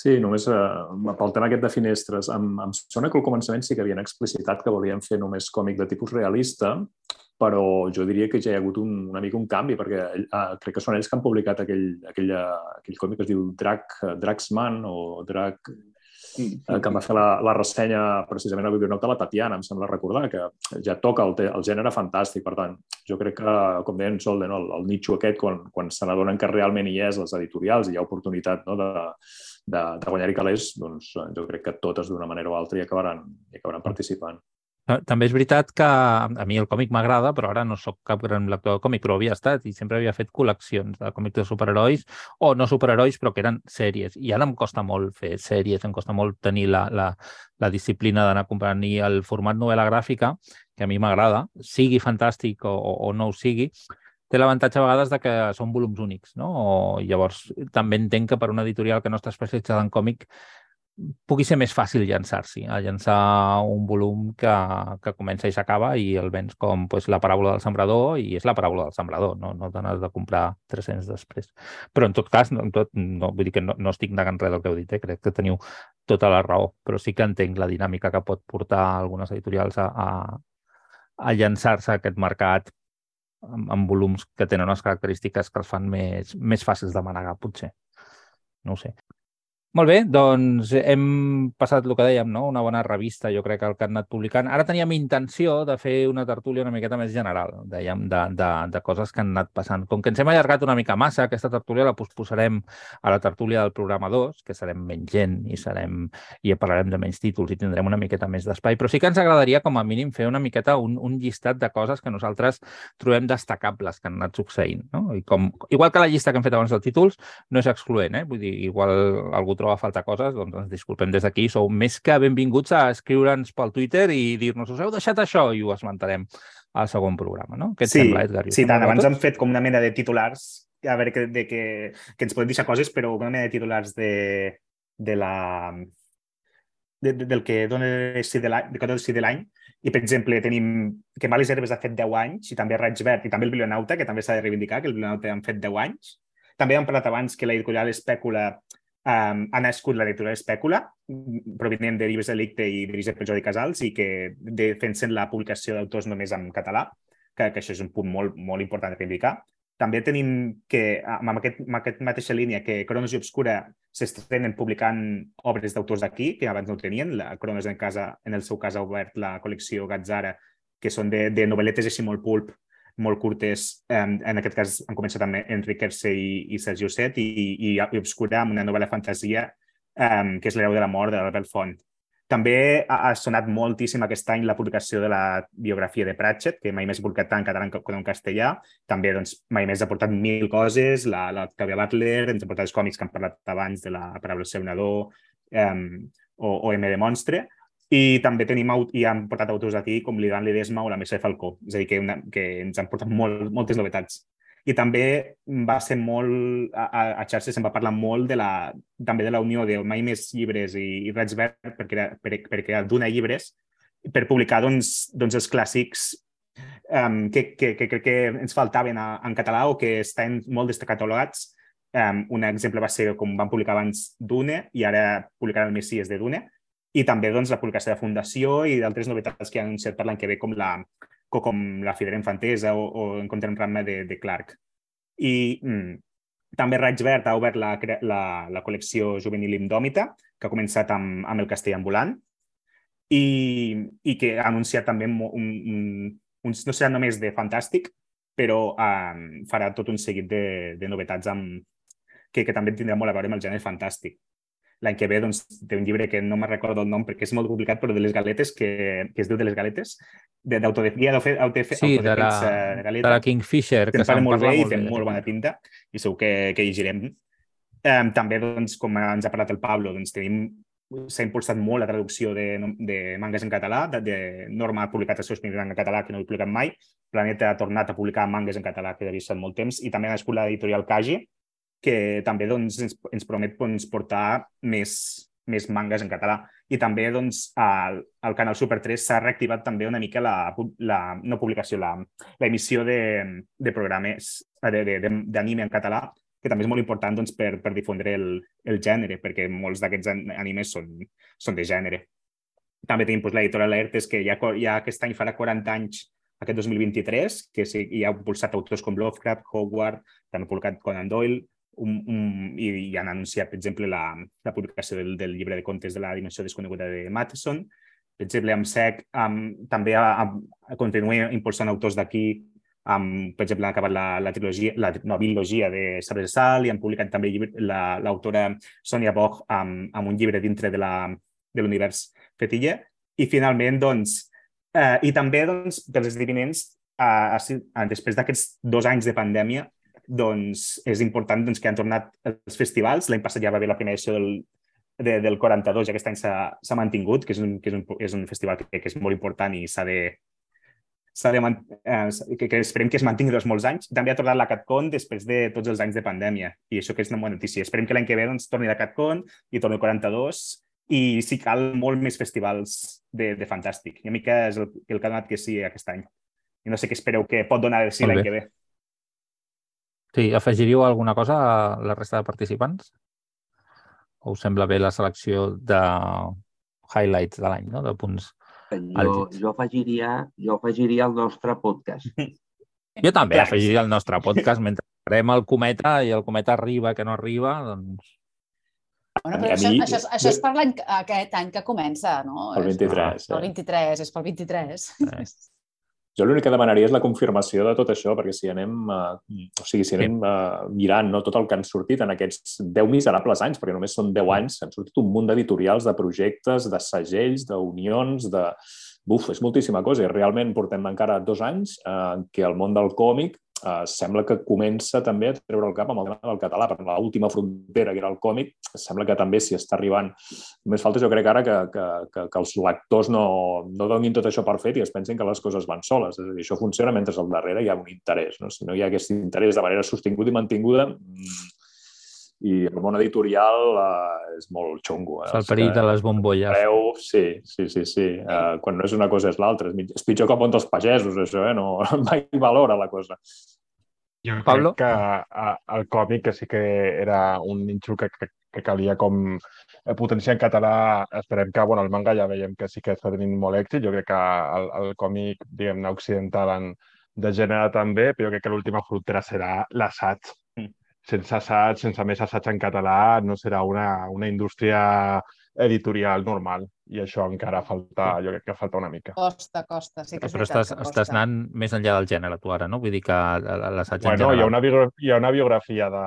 Sí, només eh, pel tema aquest de finestres. Em, em sona que al començament sí que havien explicitat que volien fer només còmic de tipus realista, però jo diria que ja hi ha hagut un, una mica un canvi, perquè eh, crec que són ells que han publicat aquell, aquell, aquell còmic que es diu Drac, Draxman o sí, eh, que em va fer la, la ressenya precisament al Biblionoc de la Tatiana, em sembla recordar, que ja toca el, el gènere fantàstic. Per tant, jo crec que, com deia en Solde, no, el, el nicho aquest, quan, quan se n'adonen que realment hi és les editorials i hi ha oportunitat no, de, de, de guanyar-hi calés, doncs eh, jo crec que totes d'una manera o altra hi acabaran, hi acabaran participant. Ta- També és veritat que a mi el còmic m'agrada, però ara no sóc cap gran lector de còmic, però havia estat i sempre havia fet col·leccions de còmics de superherois, o no superherois, però que eren sèries. I ara em costa molt fer sèries, em costa molt tenir la, la, la disciplina d'anar comprant i el format novel·la gràfica, que a mi m'agrada, sigui fantàstic o, o, o no ho sigui, té l'avantatge a vegades de que són volums únics, no? O, llavors, també entenc que per una editorial que no està especialitzada en còmic pugui ser més fàcil llançar-s'hi, a llançar un volum que, que comença i s'acaba i el vens com pues, la paràbola del sembrador i és la paràbola del sembrador, no, no te n'has de comprar 300 després. Però en tot cas, no, tot, no, vull dir que no, no estic negant res del que heu dit, eh? crec que teniu tota la raó, però sí que entenc la dinàmica que pot portar algunes editorials a, a, a llançar-se a aquest mercat amb, amb volums que tenen unes característiques que els fan més, més fàcils de manegar, potser. No ho sé. Molt bé, doncs hem passat el que dèiem, no? una bona revista, jo crec, el que han anat publicant. Ara teníem intenció de fer una tertúlia una miqueta més general, dèiem, de, de, de coses que han anat passant. Com que ens hem allargat una mica massa, aquesta tertúlia la posposarem a la tertúlia del programa 2, que serem menys gent i, serem, i parlarem de menys títols i tindrem una miqueta més d'espai, però sí que ens agradaria com a mínim fer una miqueta un, un llistat de coses que nosaltres trobem destacables que han anat succeint. No? I com, igual que la llista que hem fet abans dels títols, no és excloent, eh? vull dir, igual algú troba a faltar coses, doncs ens disculpem des d'aquí. Sou més que benvinguts a escriure'ns pel Twitter i dir-nos us heu deixat això i ho esmentarem al segon programa, no? Què et sí, sembla, Edgar? Sí, tant. Abans hem fet com una mena de titulars, a veure, que, de que, que ens podem deixar coses, però una mena de titulars de, de la, de, de, del que dona sí de l'any, de l'any. I, per exemple, tenim que Males Herbes ha fet 10 anys, i també Raig Verd, i també el Bilionauta, que també s'ha de reivindicar, que el Bilionauta han fet 10 anys. També hem parlat abans que l'editorial Espècula um, ha nascut la lectura d'espècula, provinent de llibres delicte i dirigit per Jordi Casals, i que defensen la publicació d'autors només en català, que, que això és un punt molt, molt important de reivindicar. També tenim que, amb, aquest, amb aquesta mateixa línia, que Cronos i Obscura s'estrenen publicant obres d'autors d'aquí, que abans no ho tenien. La Cronos en, casa, en el seu cas ha obert la col·lecció Gazzara, que són de, de novel·letes així molt pulp, molt curtes. En, en aquest cas han començat amb Enric Herce i, i Sergi Osset i, i, i Obscura amb una novel·la fantasia um, que és L'hereu de la mort de l'Albert Font. També ha, ha sonat moltíssim aquest any la publicació de la biografia de Pratchett, que mai més ha publicat tant en català com en castellà. També doncs, mai més ha portat mil coses, la, la Octavia Butler, ens ha portat els còmics que han parlat abans de la paraula seu nadó um, o, o M de Monstre. I també tenim, i han portat autors aquí com l'Ivan Ledesma o la Mercè Falcó, és a dir, que, una, que ens han portat molt, moltes novetats. I també va ser molt, a, a xarxes se'n va parlar molt de la, també de la unió de Mai Més Llibres i, i Raig Verd per per, per crear d'una llibres per publicar doncs, doncs els clàssics um, que, que, que crec que ens faltaven a, en català o que estan molt destacatalogats. Um, un exemple va ser com van publicar abans Dune i ara publicaran el Messies de Dune, i també doncs, la publicació de Fundació i d'altres novetats que han anunciat per l'any que ve com la, com la Fidera Infantesa o, o Encontrem Rama de, de Clark. I mm, també Raig Verd ha obert la, la, la col·lecció juvenil Indòmita, que ha començat amb, amb el Castell Ambulant, i, i que ha anunciat també un, un, un, no serà només de fantàstic, però um, farà tot un seguit de, de novetats amb, que, que també tindrà molt a veure amb el gènere fantàstic l'any que ve doncs, té un llibre que no me'n recordo el nom perquè és molt complicat, però de les galetes, que, que es diu de les galetes, d'autodefensa sí, de, la, de, galeta, de la Kingfisher, que, que se'n molt bé i té molt bona pinta i segur que, que llegirem. Um, també, doncs, com ens ha parlat el Pablo, doncs, tenim s'ha impulsat molt la traducció de, de mangas en català, de, de Norma ha publicat els seus primers en català, que no he publicat mai, Planeta ha tornat a publicar mangas en català, que havia estat molt temps, i també ha nascut l'editorial Kaji, que també doncs, ens, ens promet doncs, portar més, més mangas en català. I també doncs, al, al canal Super 3 s'ha reactivat també una mica la, la no publicació, la, la emissió de, de programes d'anime en català, que també és molt important doncs, per, per difondre el, el gènere, perquè molts d'aquests animes són, són de gènere. També tenim doncs, l'editorial Alertes, que ja, ja aquest any farà 40 anys aquest 2023, que sí, hi ha impulsat autors com Lovecraft, Howard, també publicat Conan Doyle, un, un, i, i han anunciat, per exemple, la, la publicació del, del llibre de contes de la dimensió desconeguda de Matheson. Per exemple, amb SEC amb, també ha, continua impulsant autors d'aquí, amb, per exemple, han acabat la, la trilogia, la, no, biologia de Sabre Sal i han publicat també l'autora la, Sonia Boch amb, amb un llibre dintre de l'univers Fetilla. I finalment, doncs, eh, i també doncs, dels esdeveniments, eh, després d'aquests dos anys de pandèmia, doncs és important doncs, que han tornat els festivals. L'any passat ja va haver la primera edició del, de, del 42 i aquest any s'ha mantingut, que és un, que és un, és un festival que, que és molt important i s'ha de, s'ha de eh, que, que esperem que es mantingui durant molts anys. També ha tornat la CatCon després de tots els anys de pandèmia i això que és una bona notícia. Esperem que l'any que ve doncs, torni la CatCon i torni el 42 i si cal molt més festivals de, de fantàstic. I a mi que és el, el que ha donat que sí aquest any. I no sé què espereu que pot donar de sí l'any que ve. Sí, afegiríeu alguna cosa a la resta de participants? O us sembla bé la selecció de highlights de l'any, no? de punts jo, jo, afegiria, jo afegiria el nostre podcast. Jo també Clar. afegiria el nostre podcast mentre farem el cometa i el cometa arriba que no arriba, doncs... Bueno, però això, mi- això, és- això és per l'any, que- aquest any que comença, no? El 23. El Eh? 23, és pel 23. Jo l'únic que demanaria és la confirmació de tot això, perquè si anem, eh, o sigui, si anem eh, mirant no, tot el que han sortit en aquests 10 miserables anys, perquè només són 10 anys, han sortit un munt d'editorials, de projectes, de segells, d'unions, de... Buf, és moltíssima cosa i realment portem encara dos anys eh, en què el món del còmic eh, sembla que comença també a treure el cap amb el tema del català, perquè l'última frontera, que era el còmic, sembla que també s'hi està arribant. Només falta, jo crec ara, que, que, que, que els lectors no, no donin tot això per fet i es pensin que les coses van soles. És a dir, això funciona mentre al darrere hi ha un interès. No? Si no hi ha aquest interès de manera sostinguda i mantinguda, mm, i el món editorial eh, és molt xungo. Eh? És el perill de les bombolles. Preu, sí, sí, sí, sí. Uh, quan no és una cosa és l'altra. És, pitjor que el món dels pagesos, això, eh? No, mai valora la cosa. Jo Pablo? crec que a, el còmic, que sí que era un nínxol que, que, que calia com eh, potenciar en català, esperem que, bueno, el manga ja veiem que sí que està tenint molt èxit, jo crec que el, el còmic, diguem-ne, occidental en, de gènere també, però jo crec que l'última frontera serà l'assaig. Sense assaig, sense més assaig en català, no serà una, una indústria editorial normal. I això encara falta, jo crec que falta una mica. Costa, costa, sí que és Però veritat estàs, que costa. estàs anant més enllà del gènere, tu ara, no? Vull dir que l'assaig en Bueno, hi ha general... una, biogra- hi ha una biografia de,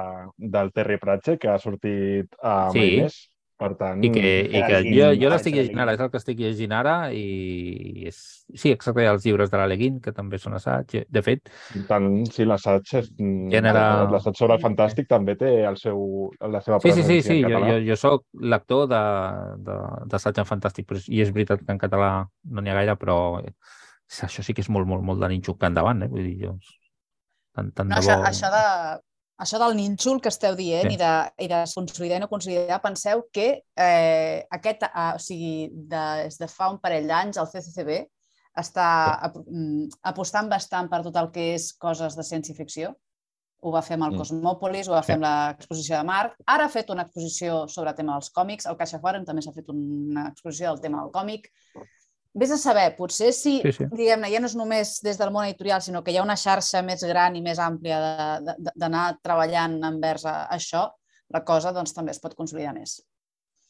del Terry Pratchett que ha sortit a Sí. sí. Més. Per tant, I que, i que jo, jo l'estic llegint ara, és el que estic llegint ara i és... Sí, exacte, els llibres de l'Aleguin, que també són assaig. De fet, tant sí, l'assaig és... Gènere- L'assaig sobre el fantàstic també té el seu, la seva sí, sí, presència sí, sí, en jo, català. jo, jo sóc lector de- de- d'assaig en fantàstic, però, és- i és veritat que en català no n'hi ha gaire, però això sí que és molt, molt, molt de nínxol que endavant, eh? Vull dir, jo... Tant, tant No, de això, bo... això, de, això del nínxol que esteu dient Sí. i, de, i de consolidar i no consolidar, penseu que eh, aquest, eh, o sigui, de, des de fa un parell d'anys el CCCB està ap mm, apostant bastant per tot el que és coses de ciència-ficció. Ho va fer amb el Mm. Cosmòpolis, ho va fer amb l'exposició de Marc. Ara ha fet una exposició sobre el tema dels còmics. El Caixa Forum també s'ha fet una exposició del tema del còmic. Vés a saber, potser si, Sí, sí. diguem-ne, ja no és només des del món editorial, sinó que hi ha una xarxa més gran i més àmplia d'anar treballant envers a això, la cosa doncs, també es pot consolidar més.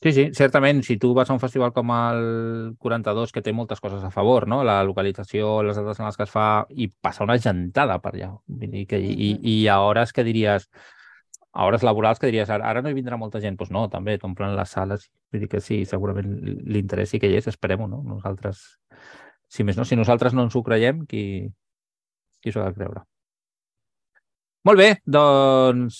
Sí, sí, certament, si tu vas a un festival com el 42, que té moltes coses a favor, no? la localització, les dates en les que es fa, i passa una gentada per allà. Vull dir que, i, Mhm. I a hores que diries, a hores laborals que diries, ara, ara no hi vindrà molta gent, doncs no, també t'omplen les sales. Vull dir que sí, segurament l'interès sí que hi és, esperem-ho, no? Nosaltres, si més no, si nosaltres no ens ho creiem, qui, qui s'ho ha de creure? Molt bé, doncs,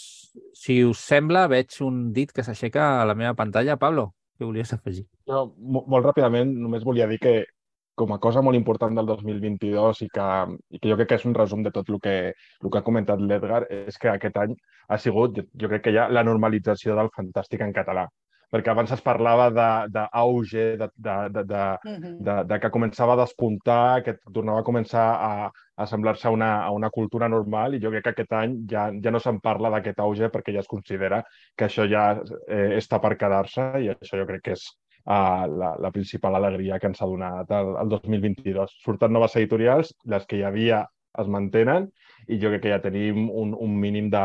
si us sembla, veig un dit que s'aixeca a la meva pantalla. Pablo, què volies afegir? Mo- molt ràpidament, només volia dir que com a cosa molt important del 2022 i que, i que jo crec que és un resum de tot el que, el que ha comentat l'Edgar, és que aquest any ha sigut, jo, crec que hi ha la normalització del fantàstic en català. Perquè abans es parlava d'auge, de, de, de, de, de, de, de que començava a despuntar, que tornava a començar a, a semblar-se a, una, a una cultura normal i jo crec que aquest any ja, ja no se'n parla d'aquest auge perquè ja es considera que això ja eh, està per quedar-se i això jo crec que és uh, la, la principal alegria que ens ha donat el, el 2022. Surten noves editorials, les que hi havia es mantenen i jo crec que ja tenim un, un mínim de,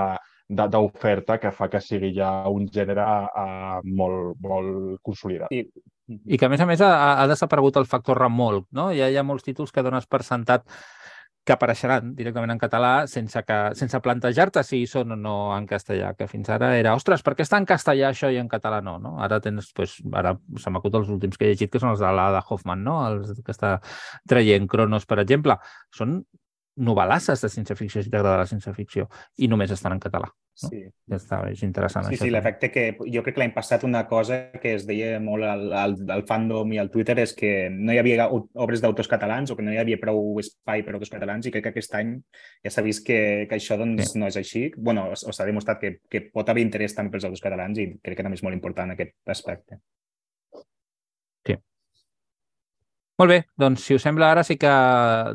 de- d'oferta que fa que sigui ja un gènere uh, molt, molt consolidat. I, I que, a més a més, ha, ha desaparegut el factor remolc, no? Ja hi ha molts títols que dones per sentat que apareixeran directament en català sense, que, sense plantejar-te si són o no en castellà, que fins ara era, ostres, per què està en castellà això i en català no? no? Ara tens, pues, ara se m'acut els últims que he llegit, que són els de l'Ada Hoffman, no? Els que està traient Cronos, per exemple. Són novel·lasses de ciència-ficció, si t'agrada la ciència-ficció, i només estan en català. No? sí. Ja està, és interessant Sí, això. sí, l'efecte que jo crec que l'any passat una cosa que es deia molt al, al, al fandom i al Twitter és que no hi havia obres d'autors catalans o que no hi havia prou espai per autors catalans i crec que aquest any ja s'ha vist que, que això doncs, Sí. no és així. bueno, s'ha demostrat que, que pot haver interès també pels autors catalans i crec que també és molt important aquest aspecte. Molt bé, doncs si us sembla ara sí que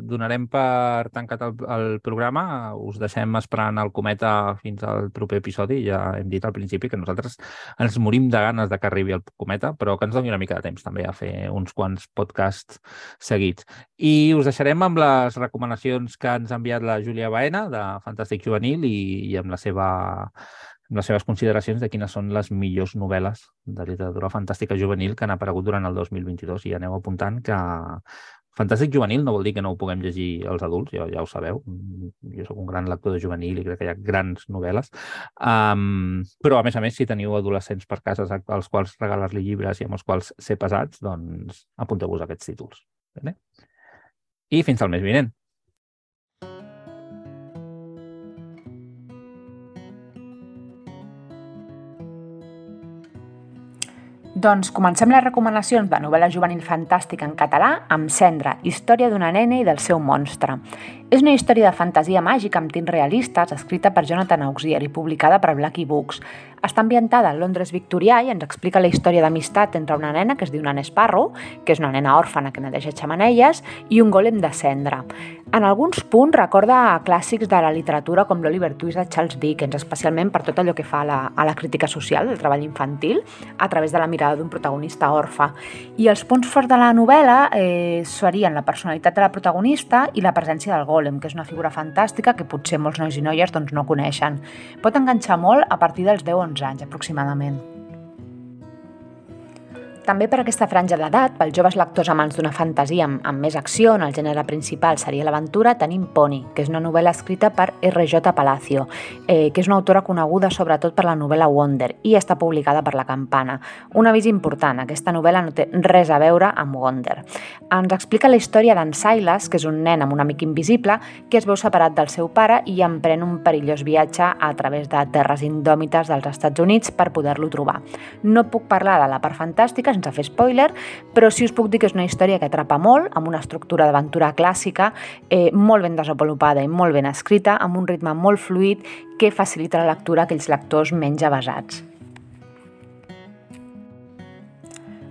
donarem per tancat el, el programa. Us deixem esperant el cometa fins al proper episodi. Ja hem dit al principi que nosaltres ens morim de ganes de que arribi el cometa, però que ens doni una mica de temps també a fer uns quants podcasts seguits. I us deixarem amb les recomanacions que ens ha enviat la Júlia Baena de Fantàstic Juvenil i, i amb la seva les seves consideracions de quines són les millors novel·les de literatura fantàstica juvenil que han aparegut durant el 2022 i aneu apuntant que Fantàstic juvenil no vol dir que no ho puguem llegir els adults, ja, ja ho sabeu. Jo sóc un gran lector de juvenil i crec que hi ha grans novel·les. Um, però, a més a més, si teniu adolescents per casa als quals regalar-li llibres i amb els quals ser pesats, doncs apunteu-vos aquests títols. Bé? I fins al mes vinent. Doncs comencem les recomanacions de novel·la juvenil fantàstica en català amb Cendra, història d'una nena i del seu monstre. És una història de fantasia màgica amb tints realistes, escrita per Jonathan Auxier i publicada per Blackie Books. Està ambientada a Londres victorià i ens explica la història d'amistat entre una nena que es diu Nan Sparrow, que és una nena òrfana que neteja xamanelles, i un golem de cendra. En alguns punts recorda a clàssics de la literatura com l'Oliver Twist de Charles Dickens, especialment per tot allò que fa a la, a la crítica social del treball infantil a través de la mirada d'un protagonista orfe. I els punts forts de la novel·la eh, serien la personalitat de la protagonista i la presència del golem que és una figura fantàstica que potser molts nois i noies doncs, no coneixen. Pot enganxar molt a partir dels 10-11 anys aproximadament. També per aquesta franja d'edat, pels joves lectors amants d'una fantasia amb, amb més acció, on el gènere principal seria l'aventura, tenim Pony, que és una novel·la escrita per R.J. Palacio, eh, que és una autora coneguda sobretot per la novel·la Wonder i està publicada per La Campana. Un avís important, aquesta novel·la no té res a veure amb Wonder. Ens explica la història d'en Silas, que és un nen amb un amic invisible que es veu separat del seu pare i emprèn un perillós viatge a través de terres indòmites dels Estats Units per poder-lo trobar. No puc parlar de la part fantàstica sense fer spoiler, però sí us puc dir que és una història que atrapa molt, amb una estructura d'aventura clàssica, eh, molt ben desenvolupada i molt ben escrita, amb un ritme molt fluid que facilita la lectura a aquells lectors menys avasats.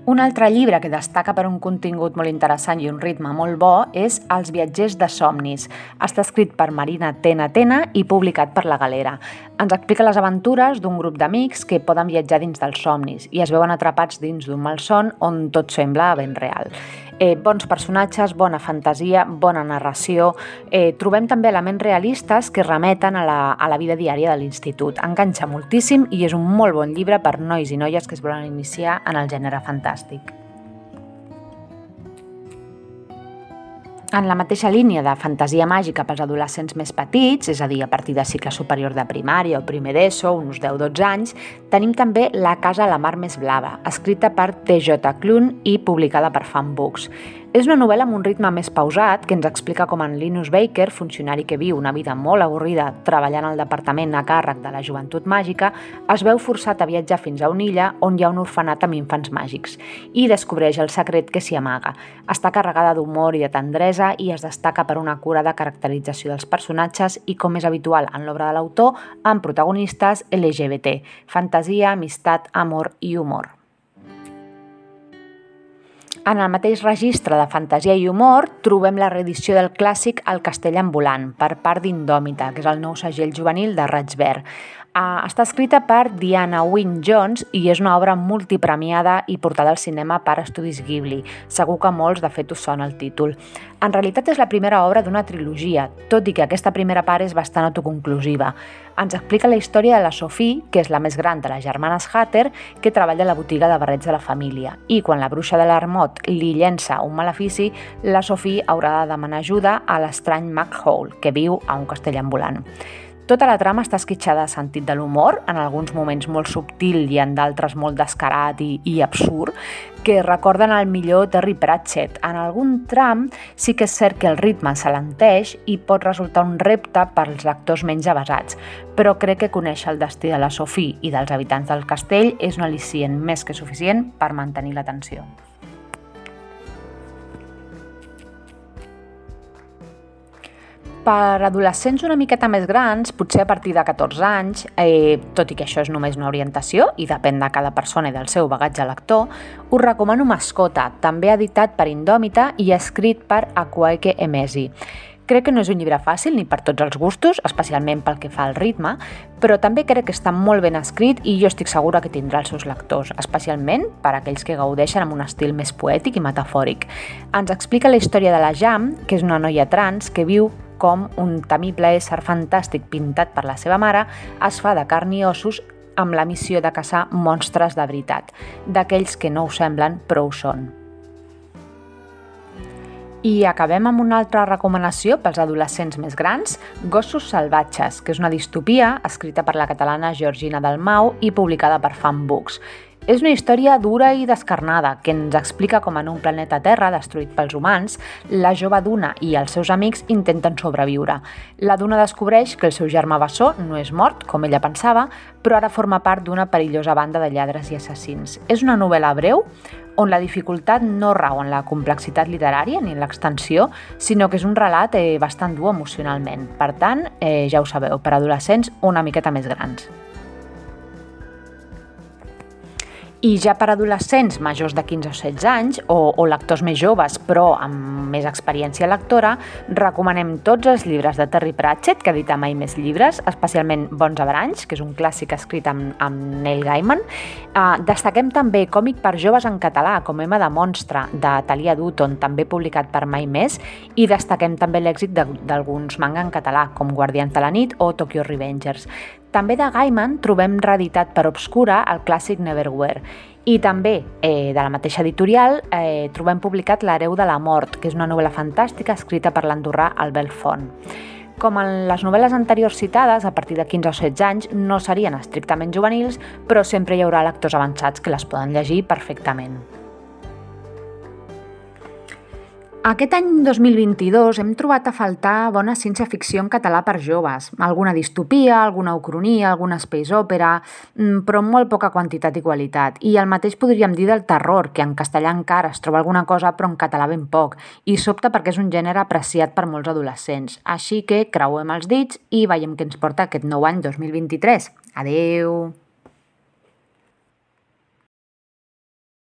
Un altre llibre que destaca per un contingut molt interessant i un ritme molt bo és Els viatgers de somnis. Està escrit per Marina Tena Tena i publicat per La Galera. Ens explica les aventures d'un grup d'amics que poden viatjar dins dels somnis i es veuen atrapats dins d'un malson on tot sembla ben real. Eh, bons personatges, bona fantasia, bona narració. Eh, trobem també elements realistes que remeten a la, a la vida diària de l'institut. Enganxa moltíssim i és un molt bon llibre per nois i noies que es volen iniciar en el gènere fantàstic. En la mateixa línia de fantasia màgica pels adolescents més petits, és a dir, a partir de cicle superior de primària o primer d'ESO, uns 10-12 anys, tenim també La casa a la mar més blava, escrita per T.J. Clun i publicada per Fanbooks. És una novel·la amb un ritme més pausat que ens explica com en Linus Baker, funcionari que viu una vida molt avorrida treballant al departament a càrrec de la joventut màgica, es veu forçat a viatjar fins a una illa on hi ha un orfenat amb infants màgics i descobreix el secret que s'hi amaga. Està carregada d'humor i de tendresa i es destaca per una cura de caracterització dels personatges i, com és habitual en l'obra de l'autor, amb protagonistes LGBT, fantasia, amistat, amor i humor. En el mateix registre de fantasia i humor trobem la reedició del clàssic El castell ambulant per part d'Indòmita, que és el nou segell juvenil de Raig Verd. Uh, està escrita per Diana Wynne Jones i és una obra multipremiada i portada al cinema per Estudis Ghibli. Segur que molts, de fet, us sona el títol. En realitat és la primera obra d'una trilogia, tot i que aquesta primera part és bastant autoconclusiva. Ens explica la història de la Sophie, que és la més gran de les germanes Hatter, que treballa a la botiga de barrets de la família. I quan la bruixa de l'Armot li llença un malefici, la Sophie haurà de demanar ajuda a l'estrany Mac Hole, que viu a un castell ambulant. Tota la trama està esquitxada de sentit de l'humor, en alguns moments molt subtil i en d'altres molt descarat i, i absurd, que recorden el millor Terry Pratchett. En algun tram sí que és cert que el ritme s'alenteix i pot resultar un repte per als lectors menys avasats, però crec que conèixer el destí de la Sophie i dels habitants del castell és un al·licient més que suficient per mantenir l'atenció. Per adolescents una miqueta més grans, potser a partir de 14 anys, eh, tot i que això és només una orientació i depèn de cada persona i del seu bagatge lector, us recomano Mascota, també editat per Indòmita i escrit per Akwaeke Emesi. Crec que no és un llibre fàcil ni per tots els gustos, especialment pel que fa al ritme, però també crec que està molt ben escrit i jo estic segura que tindrà els seus lectors, especialment per a aquells que gaudeixen amb un estil més poètic i metafòric. Ens explica la història de la Jam, que és una noia trans que viu com un temible ésser fantàstic pintat per la seva mare es fa de carn i ossos amb la missió de caçar monstres de veritat, d'aquells que no ho semblen però ho són. I acabem amb una altra recomanació pels adolescents més grans, Gossos salvatges, que és una distopia escrita per la catalana Georgina Dalmau i publicada per Fanbooks. És una història dura i descarnada que ens explica com en un planeta Terra destruït pels humans, la jove Duna i els seus amics intenten sobreviure. La Duna descobreix que el seu germà bessó no és mort, com ella pensava, però ara forma part d'una perillosa banda de lladres i assassins. És una novel·la breu on la dificultat no rau en la complexitat literària ni en l'extensió, sinó que és un relat eh, bastant dur emocionalment. Per tant, eh, ja ho sabeu, per adolescents una miqueta més grans. I ja per adolescents majors de 15 o 16 anys, o, o lectors més joves però amb més experiència lectora, recomanem tots els llibres de Terry Pratchett, que edita mai més llibres, especialment Bons Abranys, que és un clàssic escrit amb, amb Neil Gaiman. Uh, destaquem també còmic per joves en català, com Emma de Monstre, de Talia Dutton, també publicat per Mai Més, i destaquem també l'èxit d'alguns manga en català, com Guardians de la nit o Tokyo Revengers. També de Gaiman trobem reeditat per Obscura el clàssic Neverwhere. I també, eh, de la mateixa editorial, eh, trobem publicat L'hereu de la mort, que és una novel·la fantàstica escrita per l'andorrà Albert Font. Com en les novel·les anteriors citades, a partir de 15 o 16 anys, no serien estrictament juvenils, però sempre hi haurà lectors avançats que les poden llegir perfectament. Aquest any 2022 hem trobat a faltar bona ciència-ficció en català per joves. Alguna distopia, alguna ucronia, alguna space opera, mm, però molt poca quantitat i qualitat. I el mateix podríem dir del terror, que en castellà encara es troba alguna cosa però en català ben poc. I sobta perquè és un gènere apreciat per molts adolescents. Així que creuem els dits i veiem què ens porta aquest nou any 2023. Adeu!